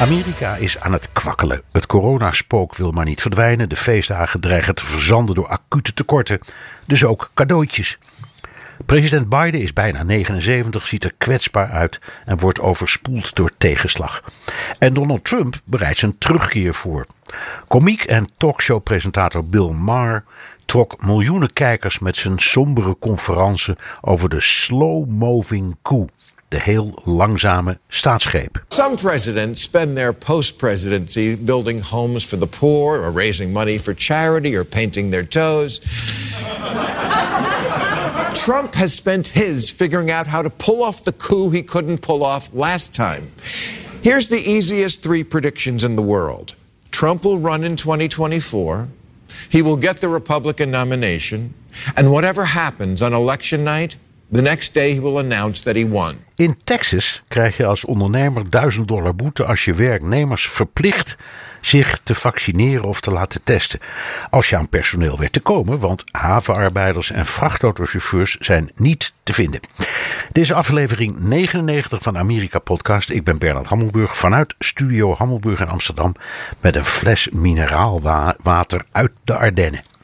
Amerika is aan het kwakkelen. Het coronaspook wil maar niet verdwijnen. De feestdagen dreigen te verzanden door acute tekorten. Dus ook cadeautjes. President Biden is bijna 79, ziet er kwetsbaar uit en wordt overspoeld door tegenslag. En Donald Trump bereidt zijn terugkeer voor. Komiek en talkshowpresentator Bill Maher trok miljoenen kijkers met zijn sombere conferentie over de slow-moving coup de heel langzame staatsgreep. Some presidents spend their post-presidency building homes for the poor or raising money for charity or painting their toes. Trump has spent his figuring out how to pull off the coup he couldn't pull off last time. Here's the easiest three predictions in the world. Trump will run in 2024. He will get the Republican nomination. And whatever happens on election night, the next day he will announce that he won. In Texas krijg je als ondernemer 1000 dollar boete als je werknemers verplicht zich te vaccineren of te laten testen. Als je aan personeel werd te komen, want havenarbeiders en vrachtautochauffeurs zijn niet te vinden. Is aflevering 99 van Amerika Podcast. Ik ben Bernard Hammelburg vanuit Studio Hammelburg in Amsterdam met een fles mineraalwater uit de Ardennen.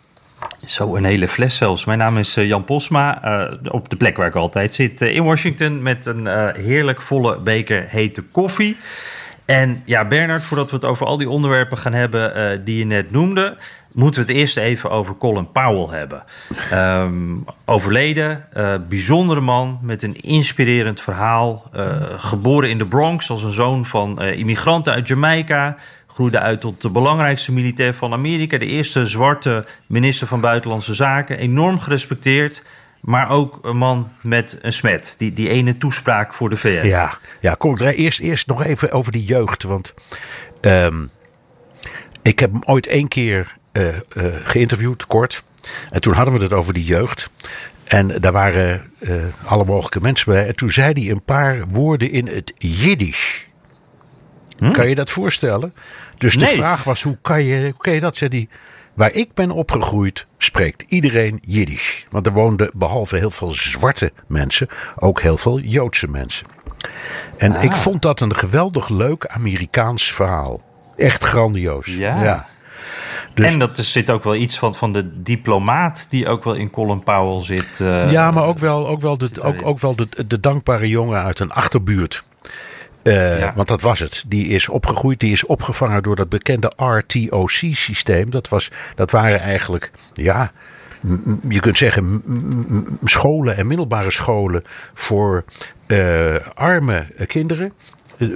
Zo een hele fles zelfs. Mijn naam is eh, Jan Posma, uh, op de plek waar ik altijd zit uh, in Washington met een heerlijk volle beker hete koffie. En ja, Bernard, voordat we het over al die onderwerpen gaan hebben die je net noemde, moeten we het eerst even over Colin Powell hebben. Um, overleden, bijzondere man met een inspirerend verhaal. geboren in de Bronx als een zoon van immigranten uit Jamaica groeide uit tot de belangrijkste militair van Amerika. De eerste zwarte minister van Buitenlandse Zaken. Enorm gerespecteerd. Maar ook een man met een smet. Die, die ene toespraak voor de VN. Ja, ja kom ik eerst, eerst nog even over die jeugd. Want um, ik heb hem ooit één keer uh, uh, geïnterviewd, kort. En toen hadden we het over die jeugd. En daar waren uh, alle mogelijke mensen bij. En toen zei hij een paar woorden in het Jiddisch. Hm? Kan je dat voorstellen? Dus de vraag was, hoe kan je, hoe kan je dat? Zei die, waar ik ben opgegroeid, spreekt iedereen Jiddisch. Want er woonden behalve heel veel zwarte mensen, ook heel veel Joodse mensen. En ik vond dat een geweldig leuk Amerikaans verhaal. Echt grandioos. Ja. ja. Dus, en dat zit ook wel iets van, van de diplomaat die ook wel in Colin Powell zit. Uh, ja, maar ook wel, ook wel, de, ook, ook wel de, de dankbare jongen uit een achterbuurt. Uh, Want dat was het. Die is opgegroeid, die is opgevangen door dat bekende RTOC-systeem. Dat, was, dat waren eigenlijk, ja, je kunt zeggen, scholen en middelbare scholen voor uh, arme kinderen.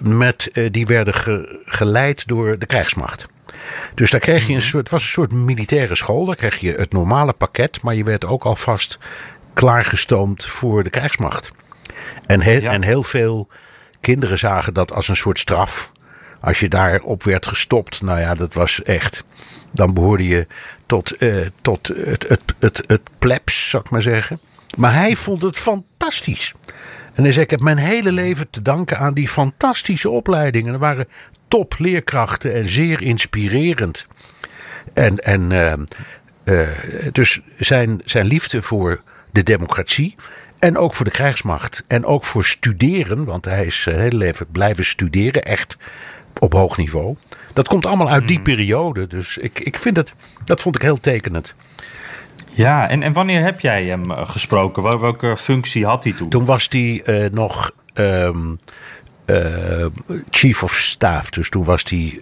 Met, uh, die werden ge, geleid door de krijgsmacht. Dus daar kreeg je een mhm. soort, het was een soort militaire school. Daar kreeg je het normale pakket, maar je werd ook alvast klaargestoomd voor de krijgsmacht. En, he, ja. en heel veel kinderen zagen dat als een soort straf. Als je daarop werd gestopt, nou ja, dat was echt. Dan behoorde je tot, uh, tot het, het, het, het plebs, zou ik maar zeggen. Maar hij vond het fantastisch. En hij zei: Ik heb mijn hele leven te danken aan die fantastische opleidingen. Er waren topleerkrachten en zeer inspirerend. En, en uh, uh, dus zijn, zijn liefde voor de democratie en ook voor de krijgsmacht. En ook voor studeren, want hij is zijn hele leven blijven studeren, echt op hoog niveau. Dat komt allemaal uit die mhm. periode. Dus ik, ik vind het, dat vond ik heel tekenend. Ja, en, en wanneer heb jij hem eh, gesproken? Welke functie had hij toen? Toen was hij uh, nog um, uh, chief of staff. Dus toen was hij,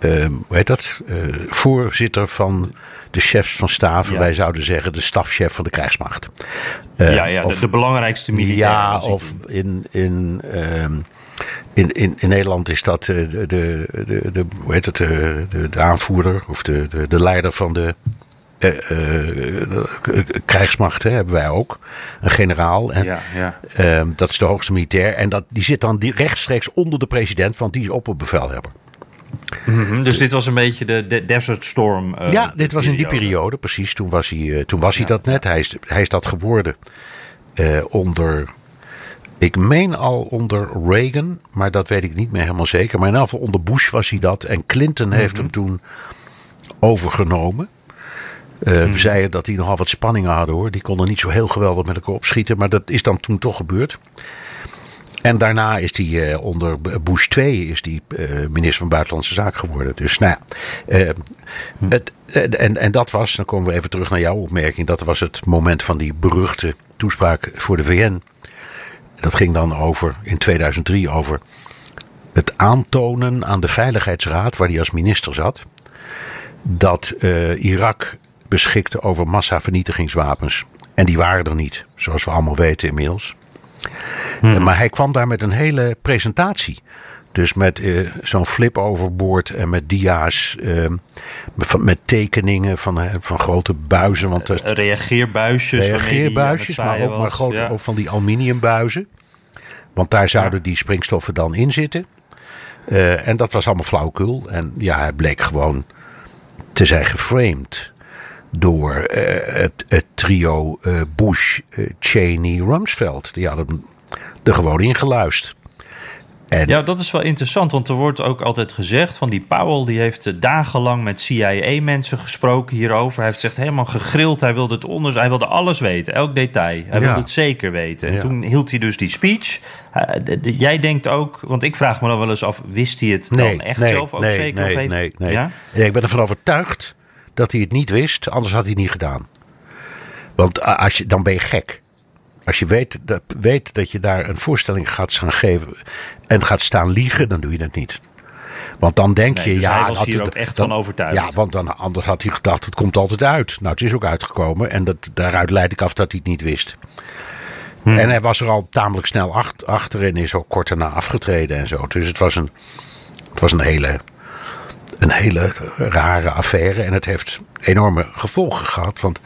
hoe heet dat, voorzitter van de chefs van staven. Wij zouden zeggen de stafchef van de krijgsmacht. Uh, ja, ja of, de, belangrijkste militair. Ja, of in, in, uh, in, in, in Nederland is dat de, de, de, de hoe heet het, de, de, aanvoerder of de, de, de leider van de krijgsmacht hè, hebben wij ook. Een generaal. En, ja, ja. Ehm, dat is de hoogste militair. En dat, die zit dan rechtstreeks onder de president, want die is opperbevelhebber. Mm Dus dit was een beetje de, Desert Storm. Uh, ja, dit was in die periode, precies. Toen was hij, toen was hij dat net. Hij is, hij is dat geworden onder ik meen al onder Reagan, maar dat weet ik niet meer helemaal zeker. Maar in ieder geval onder Bush was hij dat. En Clinton heeft mhm. hem toen overgenomen. Uh, We mhm. zeiden dat die nogal wat spanningen hadden hoor. Die konden niet zo heel geweldig met elkaar opschieten. Maar dat is dan toen toch gebeurd. En daarna is hij uh, onder Bush 2 is die, uh, minister van Buitenlandse Zaken geworden. Dus nou ja, mhm. het, en, en dat was, dan komen we even terug naar jouw opmerking. Dat was het moment van die beruchte toespraak voor de VN. Dat ging dan over, in 2003 over het aantonen aan de Veiligheidsraad, waar hij als minister zat, dat Irak beschikte over massavernietigingswapens. En die waren er niet, zoals we allemaal weten inmiddels. Hmm. Maar hij kwam daar met een hele presentatie. Dus met uh, zo'n flip overboord en met dia's, uh, met, tekeningen van, uh, van grote buizen. Want, reageerbuisjes. Reageerbuisjes, maar ook, maar grote, ja. ook van die aluminiumbuizen. Want daar zouden die springstoffen dan in zitten. en dat was allemaal flauwkul. En ja, hij bleek gewoon te zijn geframed door het, het, trio Bush, Cheney, Rumsfeld. Die hadden er gewoon in geluisterd. Ja, dat is wel interessant, want er wordt ook altijd gezegd van die Powell die heeft eh, dagenlang met CIA-mensen gesproken hierover. Hij heeft zich helemaal gegrild, hij wilde het onderzoek, hij wilde alles weten, elk detail. Hij wilde het zeker weten. En toen hield hij dus die speech. jij denkt ook, want ik vraag me dan wel eens af, wist hij het dan echt zelf ook zeker? Nee, of heeft, nee, nee. Ja? Ik ben ervan overtuigd dat hij het niet wist, anders had hij het niet gedaan. Want als je, dan ben je gek. Als je weet dat, weet dat je daar een voorstelling gaat gaan geven en gaat staan liegen, dan doe je dat niet. Want dan denk je, dus ja. Hij was hier ook echt van overtuigd. Ja, want dan, anders had hij gedacht, het komt altijd uit. Nou, het is ook uitgekomen. En dat, daaruit leid ik af dat hij het niet wist. Hmm. En hij was er al tamelijk snel achter, achter en is ook kort daarna afgetreden en zo. Dus het was een, het was een hele, een hele rare affaire. En het heeft enorme gevolgen gehad. Want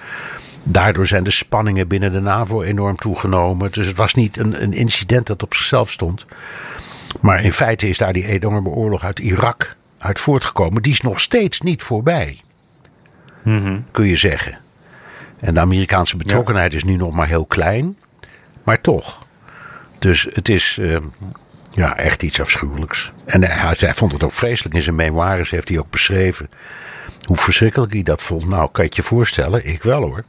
Daardoor zijn de spanningen binnen de NAVO enorm toegenomen. Dus het was niet een, een incident dat op zichzelf stond. Maar in feite is daar die enorme oorlog uit Irak uit voortgekomen. Die is nog steeds niet voorbij. Mm Kun je zeggen. En de Amerikaanse betrokkenheid is nu nog maar heel klein. Maar toch. Dus het is uh, ja, echt iets afschuwelijks. En hij, hij, vond het ook vreselijk. In zijn memoires heeft hij ook beschreven hoe verschrikkelijk hij dat vond. Nou, kan je je voorstellen? Ik wel hoor.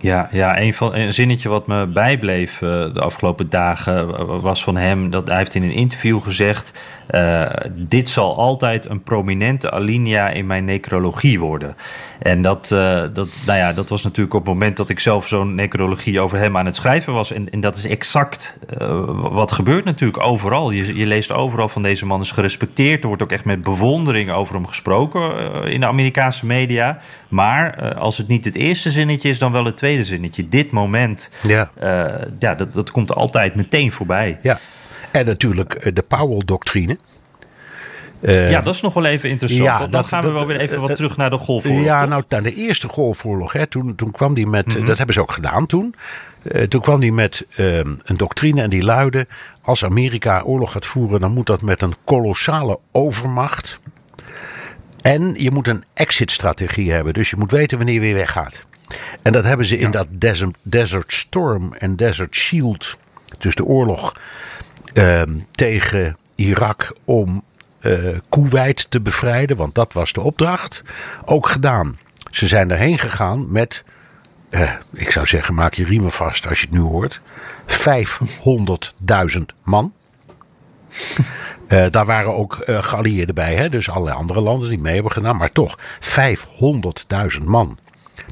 Ja, ja een, van, een zinnetje wat me bijbleef uh, de afgelopen dagen was van hem dat hij heeft in een interview gezegd: uh, dit zal altijd een prominente alinea in mijn necrologie worden. En dat, uh, dat, nou ja, dat was natuurlijk op het moment dat ik zelf zo'n necrologie over hem aan het schrijven was. En, en dat is exact wat gebeurt natuurlijk overal. Je, je leest overal van deze man is gerespecteerd. Er wordt ook echt met bewondering over hem gesproken in de Amerikaanse media. Maar als het niet het eerste zinnetje is, dan wel het tweede zinnetje. Dit moment, ja. ja, dat, dat komt altijd meteen voorbij. Ja. En natuurlijk eh, de Powell-doctrine. Uh, ja, dat is nog wel even interessant. Ja, dan gaan we wel weer even wat eh, terug naar de Golfoorlog. Ja, nou, naar de eerste Golfoorlog. Hè, toen, toen kwam die met, mhm. dat hebben ze ook gedaan toen. Uh, toen kwam die met uh, een doctrine en die luidde: als Amerika oorlog gaat voeren, dan moet dat met een kolossale overmacht. En je moet een exit-strategie hebben. Dus je moet weten wanneer je weer weggaat. En dat hebben ze in dat Desert, Desert Storm en Desert Shield. Dus de oorlog Ehm, tegen Irak om uh, Kuwait te bevrijden, want dat was de opdracht, ook gedaan. Ze zijn erheen gegaan met, uh, ik zou zeggen, maak je riemen vast als je het nu hoort, 500.000 man. Uh, daar waren ook geallieerden bij, hè? dus allerlei andere landen die mee hebben gedaan, maar toch 500.000 man.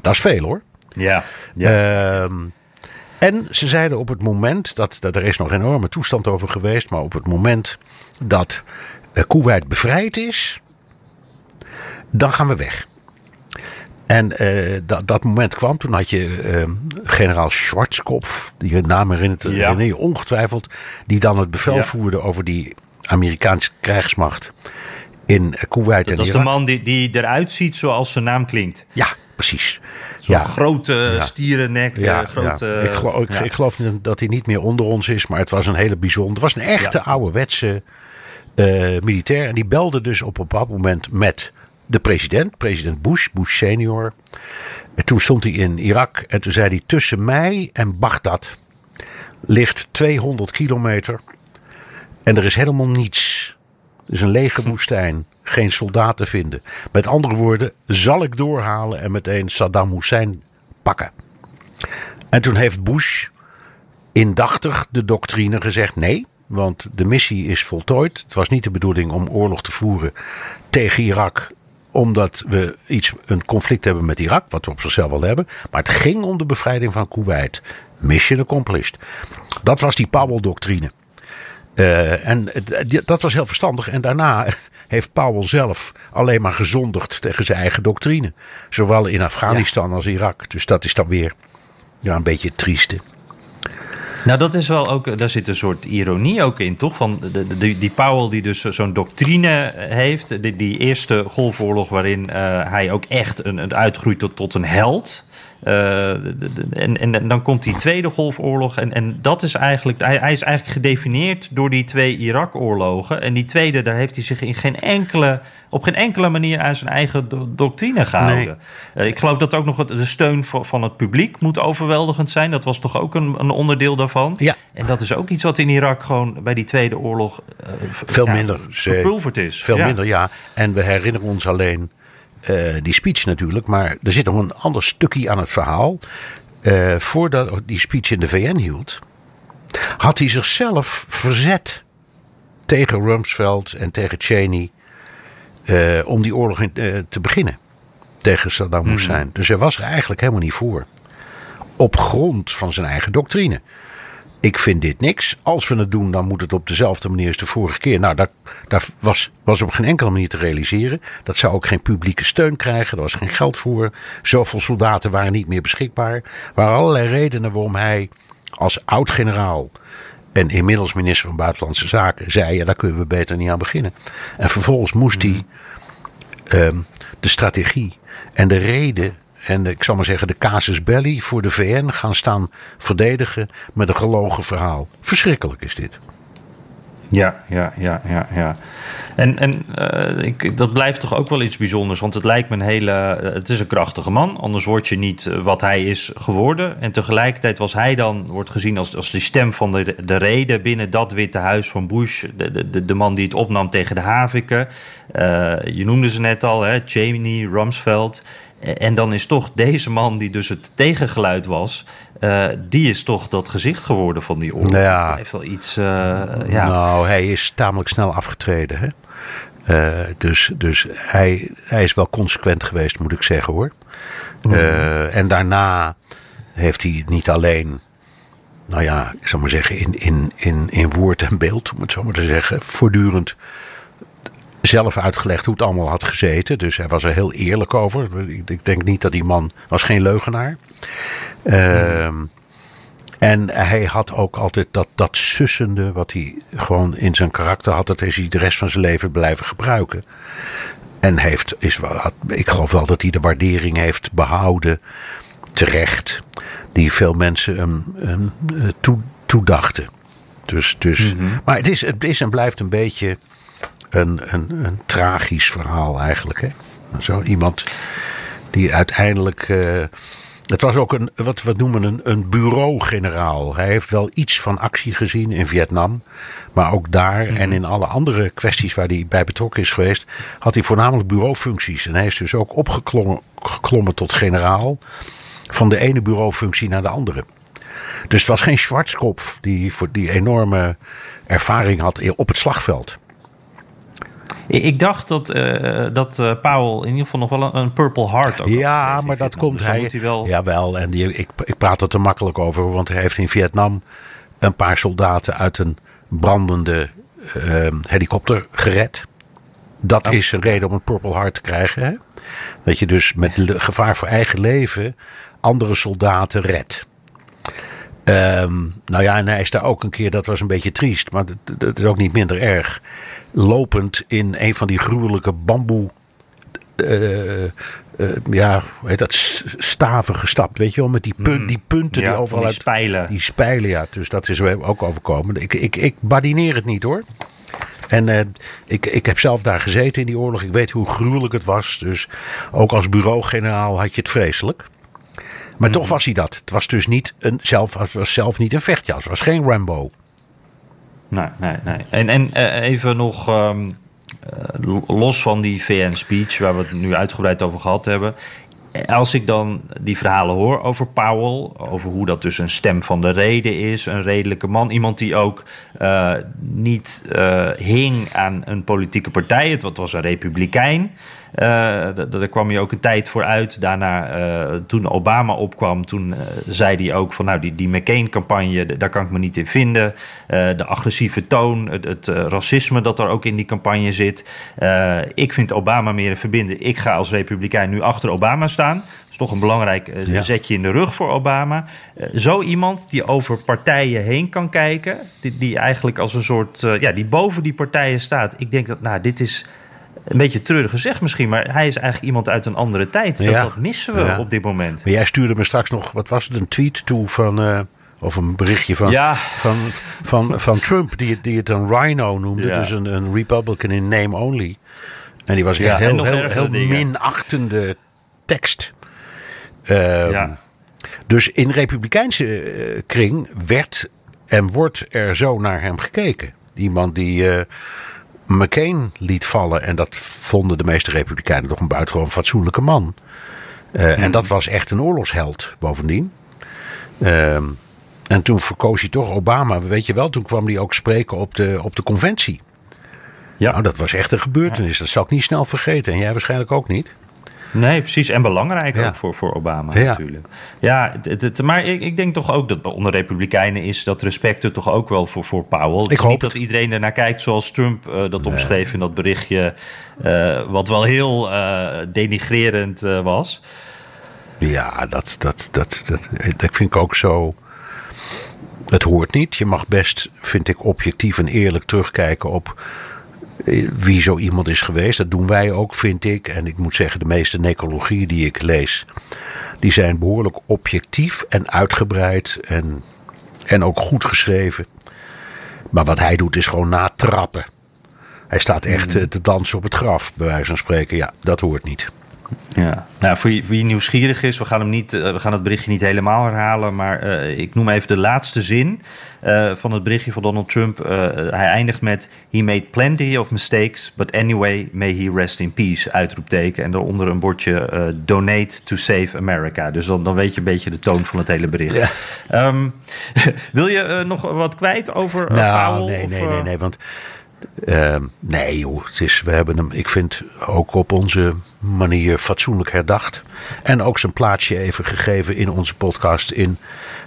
Dat is veel hoor. Ja. ja. En ze zeiden op het moment, dat, dat er is nog een enorme toestand over geweest, maar op het moment dat uh, Kuwait bevrijd is, dan gaan we weg. En uh, dat, dat moment kwam, toen had je uh, generaal Schwarzkopf, die je naam herinnert, ja. ongetwijfeld, die dan het bevel ja. voerde over die Amerikaanse krijgsmacht in Kuwait dat en Dat is de man die, die eruit ziet zoals zijn naam klinkt. Ja, precies. Ja. Grote stierennek. Ja, grote, Ik, geloof, ik, ik, geloof dat hij niet meer onder ons is, maar het was een hele bijzondere. Het was een echte ouderwetse uh, militair. En die belde dus op een bepaald moment met de president, president Bush, Bush senior. En toen stond hij in Irak en toen zei hij: Tussen mij en Bagdad ligt 200 kilometer en er is helemaal niets. Het is een lege woestijn, geen soldaten vinden. Met andere woorden, zal ik doorhalen en meteen Saddam Hussein pakken. En toen heeft Bush indachtig de doctrine gezegd: nee, want de missie is voltooid. Het was niet de bedoeling om oorlog te voeren tegen Irak omdat we iets, een conflict hebben met Irak, wat we op zichzelf wel hebben. Maar het ging om de bevrijding van Kuwait. Mission accomplished. Dat was die Powell-doctrine. Uh, en dat was heel verstandig. En daarna heeft Powell zelf alleen maar gezondigd tegen zijn eigen doctrine. Zowel in Afghanistan als Irak. Dus dat is dan weer ja, een beetje het trieste. Nou, dat is wel ook, daar zit een soort ironie ook in, toch? Van de, de, die Powell die dus zo'n doctrine heeft, die, die eerste golfoorlog waarin uh, hij ook echt een, een uitgroeit tot, tot een held. Uh, en, en, dan komt die Tweede Golfoorlog. En, en dat is eigenlijk. Hij, hij is eigenlijk gedefinieerd door die twee Irak-oorlogen. En die tweede, daar heeft hij zich in geen enkele, op geen enkele manier aan zijn eigen doctrine gehouden. Nee. Uh, ik geloof dat ook nog de steun van het publiek moet overweldigend zijn. Dat was toch ook een, een onderdeel daarvan. Ja. En dat is ook iets wat in Irak gewoon bij die Tweede Oorlog. Uh, veel ja, minder. Verpulverd is. Veel minder, ja. En we herinneren ons alleen uh, die speech natuurlijk. Maar er zit nog een ander stukje aan het verhaal. Uh, voordat die speech in de VN hield, had hij zichzelf verzet tegen Rumsfeld en tegen Cheney. Uh, om die oorlog in, te beginnen tegen Saddam mhm. Hussein. Dus hij was er eigenlijk helemaal niet voor. Op grond van zijn eigen doctrine ik vind dit niks. Als we het doen, dan moet het op dezelfde manier als de vorige keer. Nou, dat, dat was, was op geen enkele manier te realiseren. Dat zou ook geen publieke steun krijgen. Er was geen geld voor. Zoveel soldaten waren niet meer beschikbaar. Er waren allerlei redenen waarom hij als oud-generaal en inmiddels minister van Buitenlandse Zaken zei: ja, daar kunnen we beter niet aan beginnen. En vervolgens moest hij um, de strategie en de reden en ik zal maar zeggen, de casus belli voor de VN gaan staan verdedigen met een gelogen verhaal. Verschrikkelijk is dit. Ja, ja, ja, ja, ja. En, en uh, ik, dat blijft toch ook wel iets bijzonders. Want het lijkt me een hele. Uh, het is een krachtige man. Anders word je niet wat hij is geworden. En tegelijkertijd was hij dan. wordt gezien als, als de stem van de, de reden binnen dat Witte Huis van Bush. De, de, de man die het opnam tegen de Haviken. je noemde ze net al, hè, Cheney, Rumsfeld. En dan is toch deze man, die dus het tegengeluid was, uh, die is toch dat gezicht geworden van die oorlog. Ja. Hij heeft wel iets. Uh, ja. Nou, hij is tamelijk snel afgetreden. Hè? Uh, dus dus hij, hij is wel consequent geweest, moet ik zeggen hoor. Mm. en daarna heeft hij niet alleen nou ja, ik zal maar zeggen, in, in, in, in woord en beeld, om het zo maar te zeggen, voortdurend zelf uitgelegd hoe het allemaal had gezeten. Dus hij was er heel eerlijk over. Ik, denk niet dat die man was geen leugenaar. Uh, en hij had ook altijd dat, dat sussende, wat hij gewoon in zijn karakter had. Dat is hij de rest van zijn leven blijven gebruiken. En heeft, is, ik geloof wel dat hij de waardering heeft behouden, terecht, die veel mensen hem, hem eh, toe, toedachten. Dus, dus, mhm. Maar het is, het is en blijft een beetje een, een, een tragisch verhaal eigenlijk. Hè? Zo iemand die uiteindelijk. Uh, het was ook een, wat we noemen een, een bureau-generaal. Hij heeft wel iets van actie gezien in Vietnam. Maar ook daar mhm. en in alle andere kwesties waar hij bij betrokken is geweest, had hij voornamelijk bureaufuncties. En hij is dus ook opgeklommen geklommen tot generaal. Van de ene bureaufunctie naar de andere. Dus het was geen Schwarzkopf die voor die enorme ervaring had op het slagveld. Ik dacht dat, uh, dat uh, Powell in ieder geval nog wel een, Purple Heart ook Ja, maar dat komt dus hij, hij wel... Jawel, en die, ik, ik praat er te makkelijk over. Want hij heeft in Vietnam een paar soldaten uit een brandende uh, helikopter gered. Dat oh. is een reden om een Purple Heart te krijgen. Hè? Dat je dus met gevaar voor eigen leven andere soldaten redt. Um, nou ja, en hij is daar ook een keer, dat was een beetje triest, maar dat, is ook niet minder erg. Lopend in een van die gruwelijke bamboe ja, hoe heet dat, staven gestapt, weet je wel, met die, punt, mm. die punten die overal die uit... spijlen. Die spijlen, ja. Dus dat is ook overkomen. Ik, ik, ik badineer het niet hoor. En uh, ik, ik heb zelf daar gezeten in die oorlog. Ik weet hoe gruwelijk het was. Dus ook als bureau-generaal had je het vreselijk. Maar toch mm. was hij dat. Het was dus niet een, zelf, het was zelf niet een vechtjas. Het was geen Rambo. Nee, nee, nee. En, en uh, even nog um, uh, los van die VN-speech, waar we het nu uitgebreid over gehad hebben als ik dan die verhalen hoor over Powell, over hoe dat dus een stem van de reden is, een redelijke man, iemand die ook uh, niet hing aan een politieke partij, het was een republikein. Uh, daar kwam je ook een tijd voor uit. Daarna, uh, toen Obama opkwam, toen uh, zei hij ook van... nou, die, die McCain-campagne, daar kan ik me niet in vinden. de agressieve toon, het, het racisme dat er ook in die campagne zit. ik vind Obama meer een verbinder. Ik ga als republikein nu achter Obama staan. Dat is toch een belangrijk ja. zetje in de rug voor Obama. zo iemand die over partijen heen kan kijken... die, die eigenlijk als een soort... ja, die boven die partijen staat. Ik denk dat, nou, dit is een beetje treurig gezegd misschien, maar hij is eigenlijk iemand uit een andere tijd. Dat, dat missen we op dit moment. Maar jij stuurde me straks nog, wat was het, een tweet toe van. Uh, of een berichtje van, ja. van, van, van Trump, die, die het een rhino noemde. Dus een, een Republican in name only. En die was ja, heel, heel, heel, minachtende tekst. Um, ja. Dus in republikeinse uh, kring werd en wordt er zo naar hem gekeken. Iemand die. Uh, McCain liet vallen. En dat vonden de meeste Republikeinen toch een buitengewoon fatsoenlijke man. Uh, En dat was echt een oorlogsheld bovendien. Uh, en toen verkoos hij toch Obama. Weet je wel, toen kwam hij ook spreken op de, op de conventie. Ja. Nou, dat was echt een gebeurtenis. Dat zal ik niet snel vergeten. En jij waarschijnlijk ook niet. Nee, precies. En belangrijk ook voor, voor Obama natuurlijk. Ja, het, het, maar ik, ik denk toch ook dat onder Republikeinen is dat respect er toch ook wel voor, voor Powell. Het ik hoop niet dat iedereen ernaar kijkt zoals Trump uh, dat nee. omschreef in dat berichtje. Uh, wat wel heel uh, denigrerend was. Ja, dat, dat, dat, dat, dat vind ik ook zo. Het hoort niet. Je mag best, vind ik, objectief en eerlijk terugkijken op wie zo iemand is geweest. Dat doen wij ook, vind ik. En ik moet zeggen, de meeste necrologieën die ik lees, die zijn behoorlijk objectief en uitgebreid en, en ook goed geschreven. Maar wat hij doet is gewoon natrappen. Hij staat echt mm. te dansen op het graf, bij wijze van spreken. Ja, dat hoort niet. Ja, nou, voor wie nieuwsgierig is, we gaan, hem niet, we gaan het berichtje niet helemaal herhalen. Maar uh, ik noem even de laatste zin uh, van het berichtje van Donald Trump. Uh, hij eindigt met: He made plenty of mistakes, but anyway, may he rest in peace. Uitroepteken. En daaronder een bordje: Donate to save America. Dus dan, dan weet je een beetje de toon van het hele bericht. Ja. Um, wil je nog wat kwijt over nou, Powell? Nee, of, nee, nee, nee. Want uh, nee, joh, het is, we hebben hem, ik vind, ook op onze manier fatsoenlijk herdacht. En ook zijn plaatsje even gegeven in onze podcast in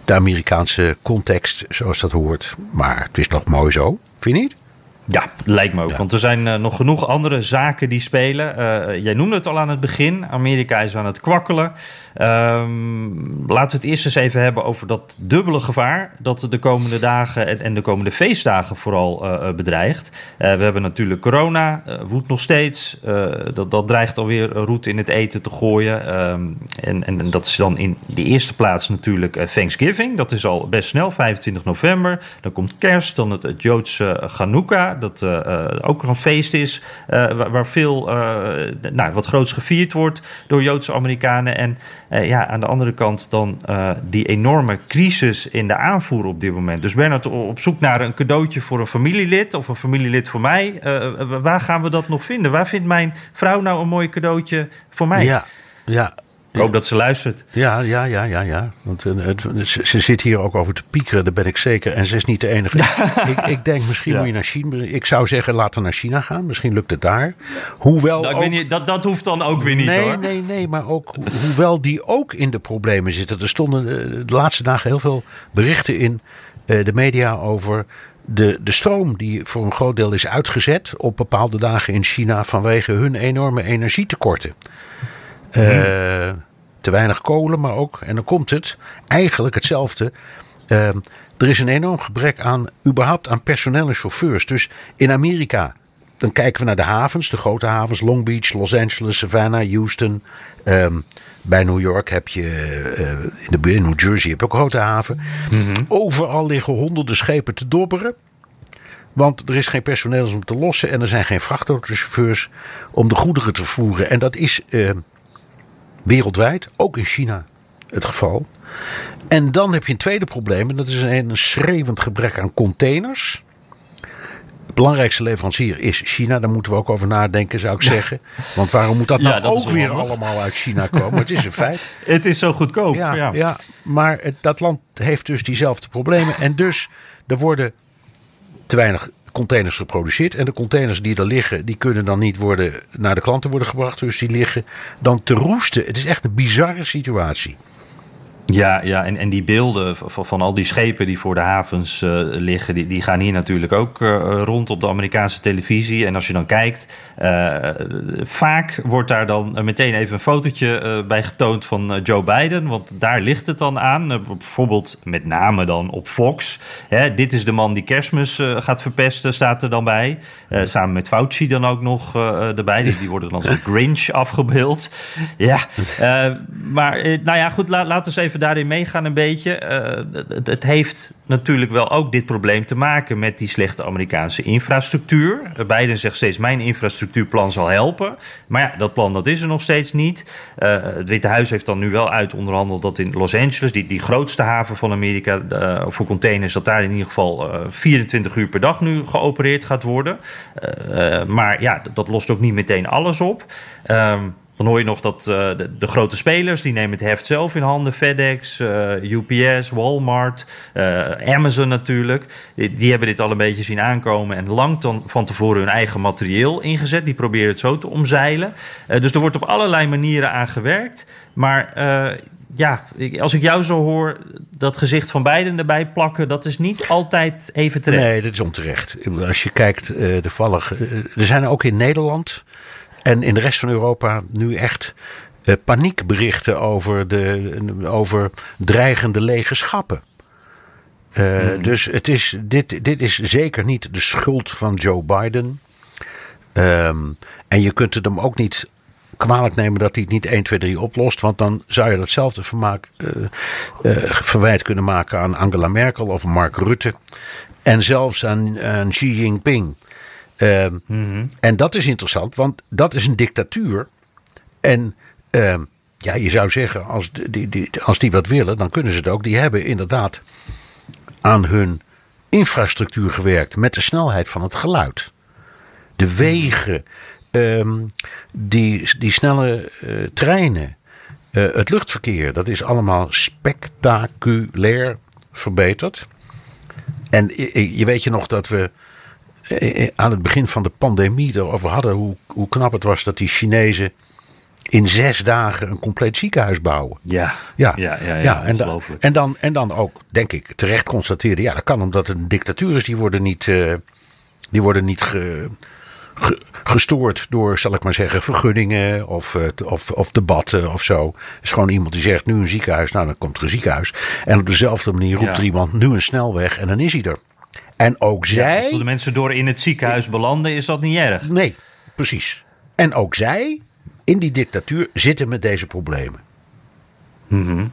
de Amerikaanse context, zoals dat hoort. Maar het is nog mooi zo, vind je niet? Ja, lijkt me ook. Want er zijn uh, nog genoeg andere zaken die spelen. Uh, jij noemde het al aan het begin. Amerika is aan het kwakkelen. Um, laten we het eerst eens even hebben over dat dubbele gevaar dat de komende dagen en, de komende feestdagen vooral uh, bedreigt. we hebben natuurlijk corona, woedt nog steeds. dat, dat dreigt alweer roet in het eten te gooien. Um, en, en, dat is dan in de eerste plaats natuurlijk Thanksgiving. Dat is al best snel, 25 november. Dan komt kerst, dan het, Joodse Chanukka dat ook een feest is waar, waar, veel, nou, wat groots gevierd wordt door Joodse Amerikanen. En ja, aan de andere kant dan die enorme crisis in de aanvoer op dit moment. Dus Bernard, op zoek naar een cadeautje voor een familielid of een familielid voor mij. waar gaan we dat nog vinden? Waar vindt mijn vrouw nou een mooi cadeautje voor mij? Ja, ja ik hoop dat ze luistert. Ja, ja, ja, ja. ja. Want uh, het, ze, zit hier ook over te piekeren, daar ben ik zeker. En ze is niet de enige. ik, ik, denk, misschien ja. moet je naar China. Ik zou zeggen, laten naar China gaan. Misschien lukt het daar. Hoewel. Nou, ook, niet, dat, dat hoeft dan ook weer niet nee, hoor. Nee, nee, maar ook hoewel die ook in de problemen zitten. Er stonden uh, de laatste dagen heel veel berichten in uh, de media over de, de stroom die voor een groot deel is uitgezet op bepaalde dagen in China vanwege hun enorme energietekorten. Uh, te weinig kolen, maar ook, en dan komt het, eigenlijk hetzelfde. Uh, er is een enorm gebrek aan, überhaupt aan personeel en chauffeurs. Dus in Amerika dan kijken we naar de havens, de grote havens. Long Beach, Los Angeles, Savannah, Houston. Ehm, bij New York heb je, uh, in, de, in New Jersey heb je ook een grote haven. Mhm. Overal liggen honderden schepen te dobberen. Want er is geen personeel om te lossen en er zijn geen vrachtautochauffeurs om de goederen te voeren. En dat is uh, wereldwijd, ook in China, het geval. En dan heb je een tweede probleem en dat is een, schreeuwend gebrek aan containers belangrijkste leverancier is China. Daar moeten we ook over nadenken, zou ik zeggen. Want waarom moet dat nou ook weer allemaal uit China komen? Het is een feit. het is zo goedkoop. Ja, ja. maar dat land heeft dus diezelfde problemen. En dus er worden te weinig containers geproduceerd. En de containers die er liggen, die kunnen dan niet worden naar de klanten worden gebracht. Dus die liggen dan te roesten. Het is echt een bizarre situatie. Ja, ja en, en die beelden van, van al die schepen die voor de havens uh, liggen, die, die gaan hier natuurlijk ook uh, rond op de Amerikaanse televisie. En als je dan kijkt, uh, vaak wordt daar dan meteen even een fotootje bij getoond van Joe Biden. Want daar ligt het dan aan. bijvoorbeeld met name dan op Fox. Hè, dit is de man die kerstmis gaat verpesten, staat er dan bij. samen met Fauci dan ook nog erbij. Die, die worden dan als Grinch afgebeeld. Ja, maar nou ja, goed, laat, laten we eens even daarin meegaan een beetje. Uh, het, heeft natuurlijk wel ook dit probleem te maken met die slechte Amerikaanse infrastructuur. Biden zegt steeds: mijn infrastructuurplan zal helpen. Maar ja, dat plan dat is er nog steeds niet. Uh, het Witte Huis heeft dan nu wel uit onderhandeld dat in Los Angeles, die, die grootste haven van Amerika voor containers, dat daar in ieder geval 24 uur per dag nu geopereerd gaat worden. maar ja, dat lost ook niet meteen alles op. Ehm, dan hoor je nog dat uh, de, grote spelers, die nemen het heft zelf in handen. FedEx, eh, UPS, Walmart, uh, Amazon natuurlijk. Die, hebben dit al een beetje zien aankomen en lang dan van tevoren hun eigen materieel ingezet. Die proberen het zo te omzeilen. dus er wordt op allerlei manieren aan gewerkt. Maar ja, als ik jou zo hoor, dat gezicht van beiden erbij plakken, dat is niet altijd even terecht. Nee, dat is onterecht. Als je kijkt, de vallig. er zijn ook in Nederland en in de rest van Europa nu echt uh, paniekberichten over, de, over dreigende lege schappen. Uh, Dus het is, dit, dit is zeker niet de schuld van Joe Biden. Um, en je kunt het hem ook niet kwalijk nemen dat hij het niet 1, 2, 3 oplost. Want dan zou je datzelfde vermaak, uh, verwijt kunnen maken aan Angela Merkel of Mark Rutte. En zelfs aan, aan Xi Jinping. Ehm, en dat is interessant, want dat is een dictatuur. En uh, ja, je zou zeggen, als die, die, als die wat willen, dan kunnen ze het ook. Die hebben inderdaad aan hun infrastructuur gewerkt met de snelheid van het geluid. De wegen, um, die, die snelle uh, treinen, uh, het luchtverkeer, dat is allemaal spectaculair verbeterd. En je, je weet je nog dat we eh, eh, aan het begin van de pandemie erover hadden hoe, hoe knap het was dat die Chinezen in zes dagen een compleet ziekenhuis bouwen. Ja, ja, ja, ja, ja, en, dan, en, dan, en dan ook, denk ik, terecht constateerde... ja, dat kan omdat het een dictatuur is. Die worden niet, uh, die worden niet ge, ge, gestoord door, zal ik maar zeggen, vergunningen... Of, of, of debatten of zo. Het is gewoon iemand die zegt, nu een ziekenhuis, nou dan komt er een ziekenhuis. En op dezelfde manier roept er iemand, nu een snelweg en dan is hij er. En ook zij. als de mensen door in het ziekenhuis belanden, is dat niet erg. Nee, precies. En ook zij in die dictatuur zitten met deze problemen. Mm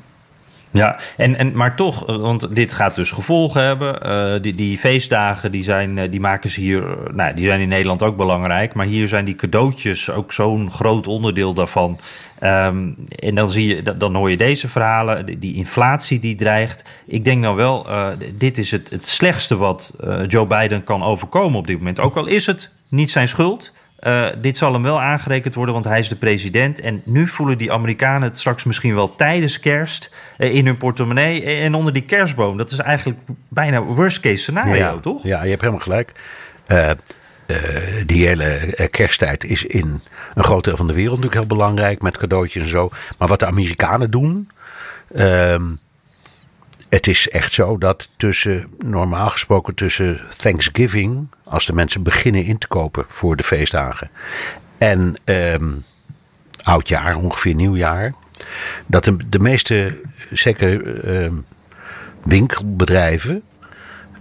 Ja, en, en, maar toch, eh, want dit gaat dus gevolgen hebben. Uh, die, die feestdagen die zijn, eh, die maken ze hier, nou, die zijn in Nederland ook belangrijk. Maar hier zijn die cadeautjes ook zo'n groot onderdeel daarvan. Um, en dan, zie je, dan hoor je deze verhalen, die inflatie die dreigt. Ik denk nou wel, dit is het, het slechtste wat Joe Biden kan overkomen op dit moment. Ook al is het niet zijn schuld. Uh, dit zal hem wel aangerekend worden, want hij is de president. En nu voelen die Amerikanen het straks misschien wel tijdens kerst in hun portemonnee en onder die kerstboom. Dat is eigenlijk bijna worst case scenario, ja, toch? Ja, je hebt helemaal gelijk. Uh, die hele eh, kersttijd is in een groot deel van de wereld natuurlijk heel belangrijk met cadeautjes en zo. Maar wat de Amerikanen doen. Uh, het is echt zo dat tussen, normaal gesproken tussen Thanksgiving, als de mensen beginnen in te kopen voor de feestdagen, en uh, oudjaar, ongeveer nieuwjaar, dat de, meeste, zeker ehm, winkelbedrijven,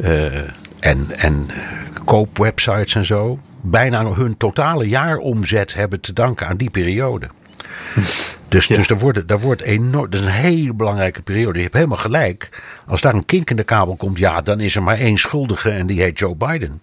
uh, en, en koopwebsites en zo. bijna hun totale jaaromzet hebben te danken aan die periode. Dus, dus daar, wordt, daar wordt enorm. Dat is een hele belangrijke periode. Je hebt helemaal gelijk. Als daar een kink in de kabel komt, ja, dan is er maar één schuldige en die heet Joe Biden.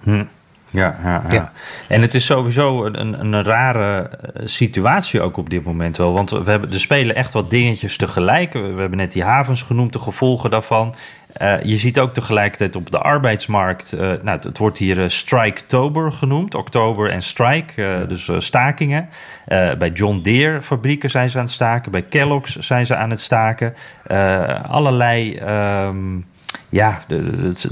Hm. Ja, ja, ja, En het is sowieso een, een rare eh, situatie ook op dit moment wel. Want we hebben, er spelen echt wat dingetjes tegelijk. We, hebben net die havens genoemd, de gevolgen daarvan. Uh, je ziet ook tegelijkertijd op de arbeidsmarkt, uh, nou, het wordt hier uh, Strike-tober genoemd, oktober en strike, dus stakingen. bij John Deere fabrieken zijn ze aan het staken, bij Kellogg's zijn ze aan het staken. allerlei um, ja,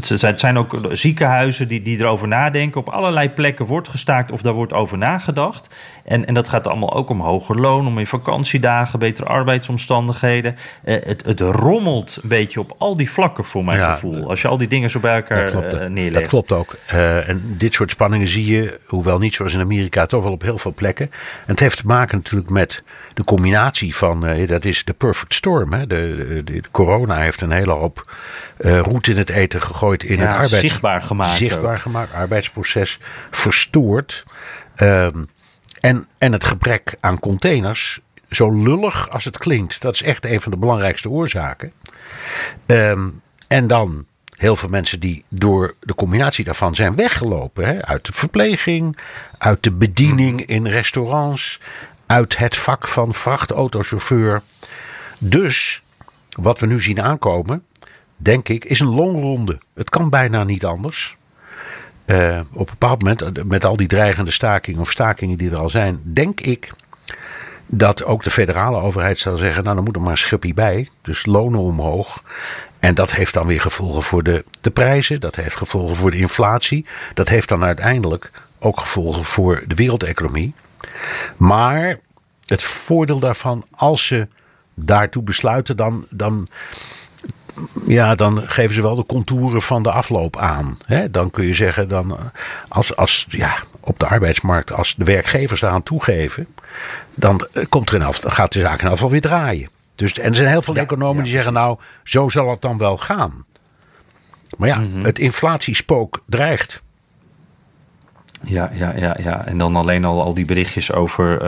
het zijn ook ziekenhuizen die, die erover nadenken. Op allerlei plekken wordt gestaakt of daar wordt over nagedacht. En, en dat gaat allemaal ook om hoger loon, om in vakantiedagen, betere arbeidsomstandigheden. Eh, het, het rommelt een beetje op al die vlakken voor mijn gevoel. Als je al die dingen zo bij elkaar uh, neerlegt. Dat klopt ook. Uh, en dit soort spanningen zie je, hoewel niet zoals in Amerika, toch wel op heel veel plekken. En het heeft te maken natuurlijk met de combinatie van, uh, dat is de perfect storm. Hè? De, de, corona heeft een hele hoop uh, roet in het eten gegooid in het arbeids... Zichtbaar gemaakt. Zichtbaar gemaakt, arbeidsproces verstoord. Um, en, en het gebrek aan containers, zo lullig als het klinkt, dat is echt een van de belangrijkste oorzaken. Um, en dan heel veel mensen die door de combinatie daarvan zijn weggelopen. Hè? Uit de verpleging, uit de bediening in restaurants, uit het vak van vrachtautochauffeur. Dus wat we nu zien aankomen, denk ik, is een longronde. Het kan bijna niet anders. Uh, op een bepaald moment, eh, met al die dreigende stakingen of stakingen die er al zijn, denk ik dat ook de federale overheid zal zeggen: Nou, dan moet er maar een bij. Dus lonen omhoog. En dat heeft dan weer gevolgen voor de, de prijzen. Dat heeft gevolgen voor de inflatie. Dat heeft dan uiteindelijk ook gevolgen voor de wereldeconomie. Maar het voordeel daarvan, als ze daartoe besluiten, dan, dan, ja, dan geven ze wel de contouren van de afloop aan. dan kun je zeggen, dan, als, als, ja, op de arbeidsmarkt, als de werkgevers daaraan toegeven, dan komt er af, gaat de zaak in ieder geval weer draaien. Dus, en er zijn heel veel economen die zeggen, nou, zo zal het dan wel gaan. Maar ja, mhm. het inflatiespook dreigt. Ja, ja, ja, ja. En dan alleen al, al die berichtjes over uh,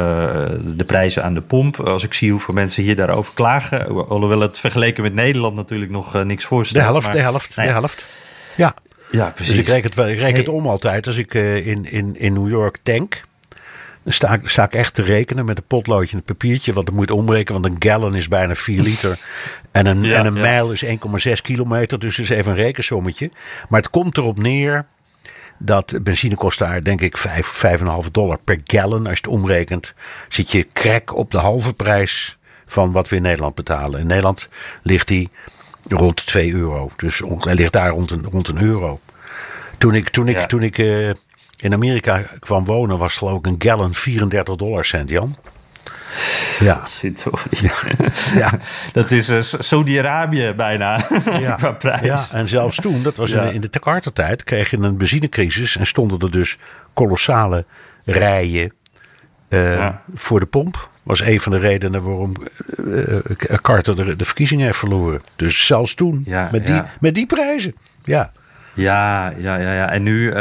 de prijzen aan de pomp. Als ik zie hoeveel mensen hier daarover klagen. Alhoewel het vergeleken met Nederland natuurlijk nog uh, niks voorstelt. De helft, de helft, de helft. Ja. Ja, precies. Dus ik reken het, ik reken het om altijd. Als ik uh, in, in, in New York tank, dan sta ik, sta ik echt te rekenen met een potloodje en een papiertje. Want dan moet je omrekenen, want een gallon is bijna 4 liter. En een, ja, en een ja. mijl is 1,6 kilometer. Dus dat is even een rekensommetje. Maar het komt erop neer dat benzine kost daar denk ik 5, 5,5 dollar per gallon. Als je het omrekent, zit je krek op de halve prijs van wat we in Nederland betalen. In Nederland ligt die rond 2 euro. Dus hij ligt daar rond een, rond een euro. Toen ik, toen ik, toen ik uh, in Amerika kwam wonen, was geloof ik een gallon 34 dollar cent, Jan. Ja. Ja. ja. Dat is uh, Saudi-Arabië bijna ja. qua prijs. Ja, en zelfs toen, dat was in, de, de Jakarta-tijd, kreeg je een benzinecrisis en stonden er dus kolossale rijen uh, voor de pomp. Was een van de redenen waarom uh, Carter de, de, verkiezingen heeft verloren. Dus zelfs toen, met, die, met die prijzen. Ja. Ja, ja, ja, ja. En nu, uh,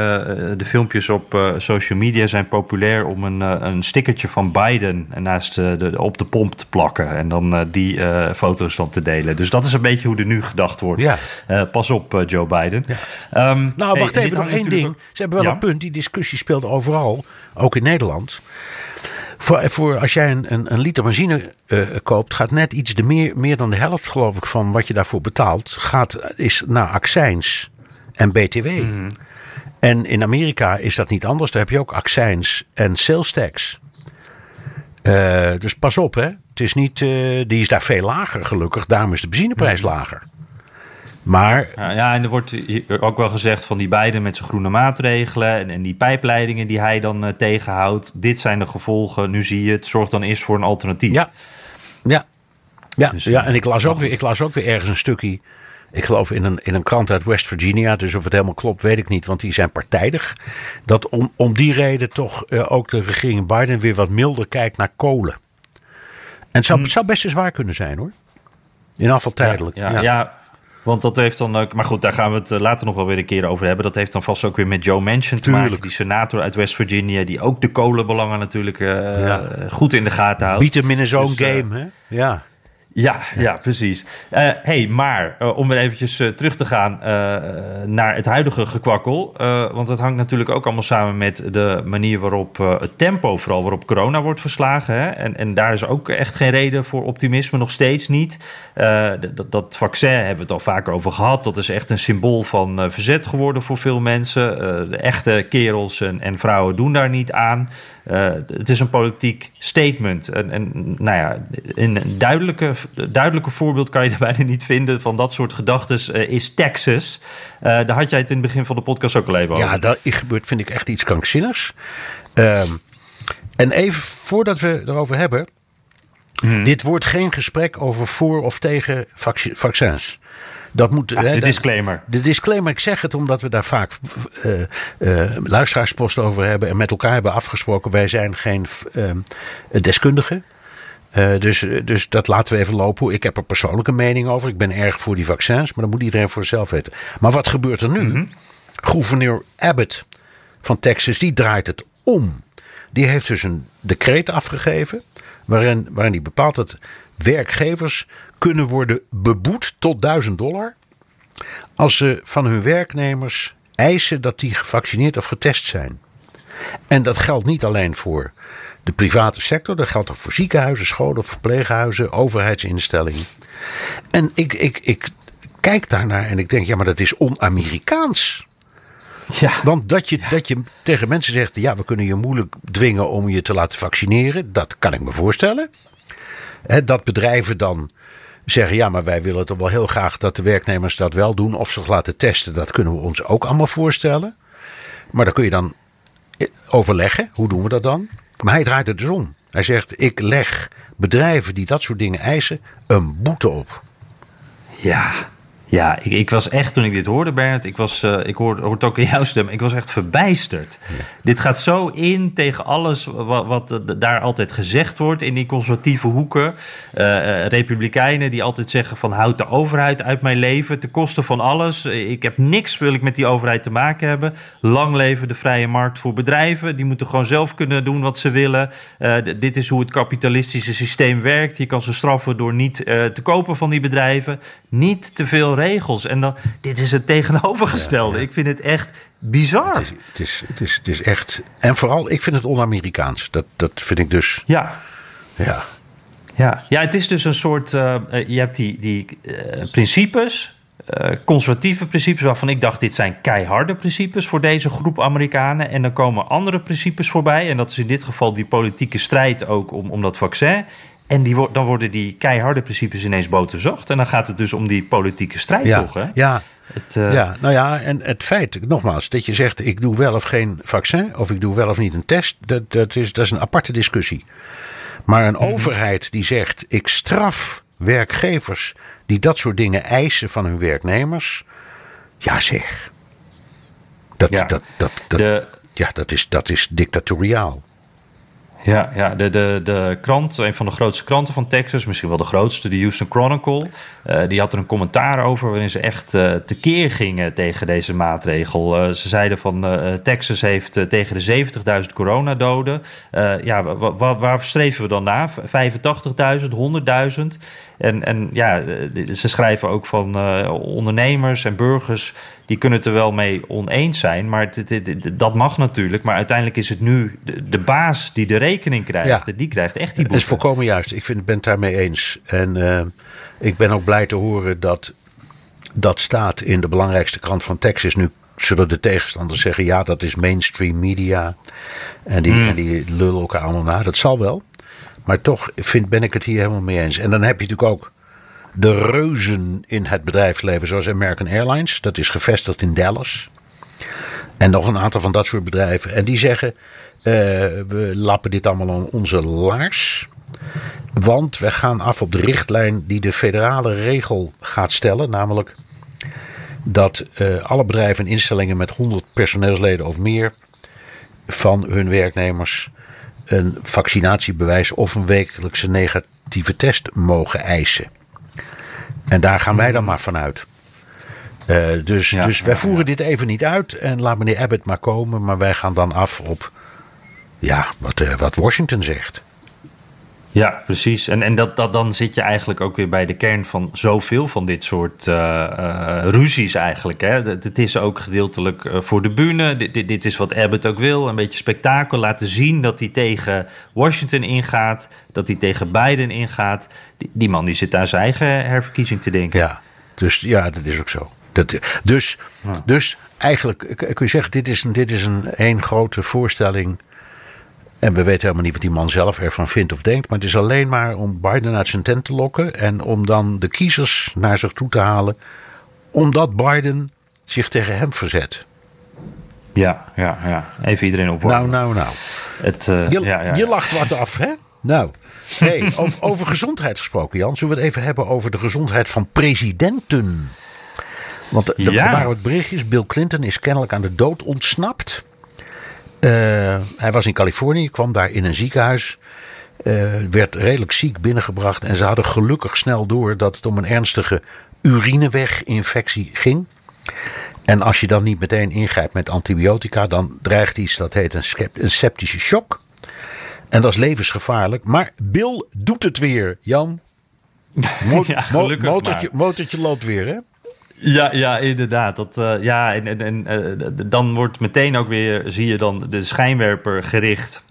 de filmpjes op uh, social media zijn populair om een, uh, een stickertje van Biden naast de, op de pomp te plakken. En dan die foto's dan te delen. Dus dat is een beetje hoe er nu gedacht wordt. Ja. pas op, Joe Biden. Ja. Um, nou, wacht even, nog één ding. Ze hebben wel een punt. Die discussie speelt overal, ook in Nederland. Voor, voor als jij een, een, een liter benzine koopt, gaat net iets de meer, meer dan de helft, geloof ik, van wat je daarvoor betaalt, gaat, is naar accijns en BTW. Mhm. En in Amerika is dat niet anders. Daar heb je ook accijns en sales tax. Uh, dus pas op, hè. Het is niet, uh, die is daar veel lager, gelukkig. Daarom is de benzineprijs mhm. lager. Maar... Ja, en er wordt ook wel gezegd van die beiden met zijn groene maatregelen... en, en die pijpleidingen die hij dan uh, tegenhoudt. Dit zijn de gevolgen, nu zie je het. Zorg dan eerst voor een alternatief. Ja, ja. Ja, dus, ja en ik las, ook weer, ik las ook weer ergens een stukje ik geloof in een, in een krant uit West Virginia. Dus of het helemaal klopt, weet ik niet, want die zijn partijdig. Dat om, om die reden toch uh, ook de regering Biden weer wat milder kijkt naar kolen. En het zou, hmm. zou best eens waar kunnen zijn hoor. In afval tijdelijk. Ja, ja, ja. Want dat heeft dan ook. Maar goed, daar gaan we het later nog wel weer een keer over hebben. Dat heeft dan vast ook weer met Joe Manchin te maken. Die senator uit West Virginia. Die ook de kolenbelangen natuurlijk goed in de gaten houdt. Biedt hem in zo'n dus, game, hè? Ja. Ja, ja, precies. Uh, hey, maar uh, om weer eventjes uh, terug te gaan naar het huidige gekwakkel. want dat hangt natuurlijk ook allemaal samen met de manier waarop het tempo, vooral waarop corona wordt verslagen. Hè? En, en daar is ook echt geen reden voor optimisme, nog steeds niet. dat, dat vaccin hebben we het al vaker over gehad. Dat is echt een symbool van verzet geworden voor veel mensen. de echte kerels en, en vrouwen doen daar niet aan. Uh, het is een politiek statement. En, en nou ja, een duidelijke, duidelijke voorbeeld kan je er bijna niet vinden van dat soort gedachten uh, is Texas. Uh, daar had jij het in het begin van de podcast ook al even over. Ja, dat gebeurt, vind ik echt iets krankzinnigs. Ehm, en even voordat we erover hebben. Hmm. Dit wordt geen gesprek over voor of tegen vaccins. Dat moet, ah, de disclaimer. De disclaimer, ik zeg het omdat we daar vaak uh, uh, luisteraarsposten over hebben en met elkaar hebben afgesproken. Wij zijn geen uh, deskundigen. dus, dus dat laten we even lopen. Ik heb er persoonlijke mening over. Ik ben erg voor die vaccins, maar dat moet iedereen voor zichzelf weten. Maar wat gebeurt er nu? Mm Gouverneur Abbott van Texas, die draait het om. Die heeft dus een decreet afgegeven waarin, waarin hij bepaalt dat werkgevers kunnen worden beboet tot 1000 dollar als ze van hun werknemers eisen dat die gevaccineerd of getest zijn. En dat geldt niet alleen voor de private sector, dat geldt ook voor ziekenhuizen, scholen, verpleeghuizen, overheidsinstellingen. En ik, ik, ik kijk daarnaar en ik denk, ja, maar dat is on-Amerikaans. Ja. Want dat je, dat je tegen mensen zegt: ja, we kunnen je moeilijk dwingen om je te laten vaccineren, dat kan ik me voorstellen. Dat bedrijven dan zeggen: ja, maar wij willen toch wel heel graag dat de werknemers dat wel doen of zich laten testen. Dat kunnen we ons ook allemaal voorstellen. Maar dan kun je dan overleggen: hoe doen we dat dan? Maar hij draait het dus om. Hij zegt: ik leg bedrijven die dat soort dingen eisen een boete op. Ja, ja, ik, ik, was echt, toen ik dit hoorde, Bernard, ik, was, uh, ik hoorde, hoorde ook in jouw stem, ik was echt verbijsterd. Dit gaat zo in tegen alles wat, wat, daar altijd gezegd wordt in die conservatieve hoeken. Uh, republikeinen die altijd zeggen van houd de overheid uit mijn leven, ten koste van alles. Ik heb niks, wil ik met die overheid te maken hebben. Lang leven de vrije markt voor bedrijven. Die moeten gewoon zelf kunnen doen wat ze willen. dit is hoe het kapitalistische systeem werkt. Je kan ze straffen door niet te kopen van die bedrijven. Niet te veel regels. En dan, dit is het tegenovergestelde. Ik vind het echt bizar. Het is, het, is, het, is, het is echt. En vooral, ik vind het on-Amerikaans. Dat, dat vind ik dus. Ja. Ja. Ja, ja het is dus een soort. Uh, je hebt die, die uh, principes. Uh, conservatieve principes waarvan ik dacht, dit zijn keiharde principes voor deze groep Amerikanen. En dan komen andere principes voorbij. En dat is in dit geval die politieke strijd ook om, om dat vaccin. En die, dan worden die keiharde principes ineens boterzacht. En dan gaat het dus om die politieke strijd ja, toch, hè? Ja, het, uh... ja, nou ja, en het feit, nogmaals, dat je zegt... ik doe wel of geen vaccin, of ik doe wel of niet een test... dat, dat, is, dat is een aparte discussie. Maar een mm overheid die zegt... ik straf werkgevers die dat soort dingen eisen van hun werknemers... ja zeg. Dat, ja. dat, dat, dat, de... ja, dat, is, dat is dictatoriaal. Ja, ja de, de, de krant, een van de grootste kranten van Texas, misschien wel de grootste, de Houston Chronicle, uh, die had er een commentaar over waarin ze echt uh, tekeer gingen tegen deze maatregel. Uh, ze zeiden van Texas heeft tegen de 70.000 coronadoden. ja, waar streven we dan na? 85.000, 100.000? En, en ja, ze schrijven ook van ondernemers en burgers die kunnen het er wel mee oneens zijn. Maar dat mag natuurlijk. Maar uiteindelijk is het nu de, baas die de rekening krijgt. Die krijgt echt die boete. Dat is volkomen juist. Ik vind, ben het daarmee eens. En uh, ik ben ook blij te horen dat dat staat in de belangrijkste krant van Texas. Nu zullen de tegenstanders zeggen: ja, dat is mainstream media. En die, mm. en die lullen elkaar allemaal na. Dat zal wel. Maar toch vind, ben ik het hier helemaal mee eens. En dan heb je natuurlijk ook de reuzen in het bedrijfsleven, zoals American Airlines. Dat is gevestigd in Dallas. En nog een aantal van dat soort bedrijven. En die zeggen: uh, we lappen dit allemaal aan onze laars. Want we gaan af op de richtlijn die de federale regel gaat stellen. Namelijk dat uh, alle bedrijven en instellingen met 100 personeelsleden of meer van hun werknemers een vaccinatiebewijs of een wekelijkse negatieve test mogen eisen. En daar gaan wij dan maar vanuit. dus dus wij voeren dit even niet uit en laat meneer Abbott maar komen. Maar wij gaan dan af op ja, wat, wat Washington zegt. Ja, precies. En, en dat, dat, dan zit je eigenlijk ook weer bij de kern van zoveel van dit soort uh, ruzies eigenlijk. Hè. Het, is ook gedeeltelijk uh, voor de bühne. Dit, dit, is wat Abbott ook wil. Een beetje spektakel. Laten zien dat hij tegen Washington ingaat. Dat hij tegen Biden ingaat. Die, die man die zit aan zijn eigen herverkiezing te denken. Ja, dus ja, dat is ook zo. Dat, dus, dus eigenlijk kun je zeggen, dit is, dit is een één grote voorstelling en we weten helemaal niet wat die man zelf ervan vindt of denkt. Maar het is alleen maar om Biden uit zijn tent te lokken. En om dan de kiezers naar zich toe te halen. Omdat Biden zich tegen hem verzet. Ja, ja, ja. Even iedereen op. Nou, nou, nou. Het, uh, je, ja, ja, je lacht wat af, hè? Nou. Hey, over, over gezondheid gesproken, Jan. Zullen we het even hebben over de gezondheid van presidenten? Want er waren wat berichtjes. Bill Clinton is kennelijk aan de dood ontsnapt. Uh, hij was in Californië, kwam daar in een ziekenhuis. Uh, werd redelijk ziek binnengebracht. En ze hadden gelukkig snel door dat het om een ernstige urineweginfectie ging. En als je dan niet meteen ingrijpt met antibiotica, dan dreigt iets dat heet een, een septische shock. En dat is levensgevaarlijk. Maar Bill doet het weer, Jan. Mo ja, motortje loopt weer, hè? Ja, ja, inderdaad. Dat, uh, ja, en, en, en uh, dan wordt meteen ook weer, zie je dan de schijnwerper gericht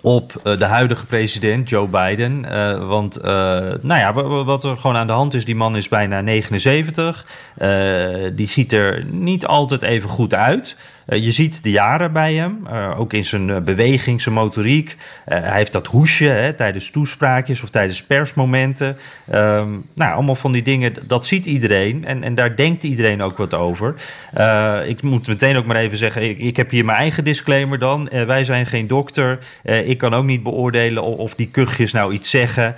op uh, de huidige president Joe Biden. want nou ja, wat er gewoon aan de hand is, die man is bijna 79. die ziet er niet altijd even goed uit. Eh, je ziet de jaren bij hem, eh, ook in zijn eh, beweging, zijn motoriek. hij heeft dat hoesje hè, tijdens toespraakjes of tijdens persmomenten. Ehm, nou, allemaal van die dingen, dat ziet iedereen en, en daar denkt iedereen ook wat over. ik moet meteen ook maar even zeggen, ik, ik heb hier mijn eigen disclaimer dan. wij zijn geen dokter. ik kan ook niet beoordelen of, die kuchjes nou iets zeggen.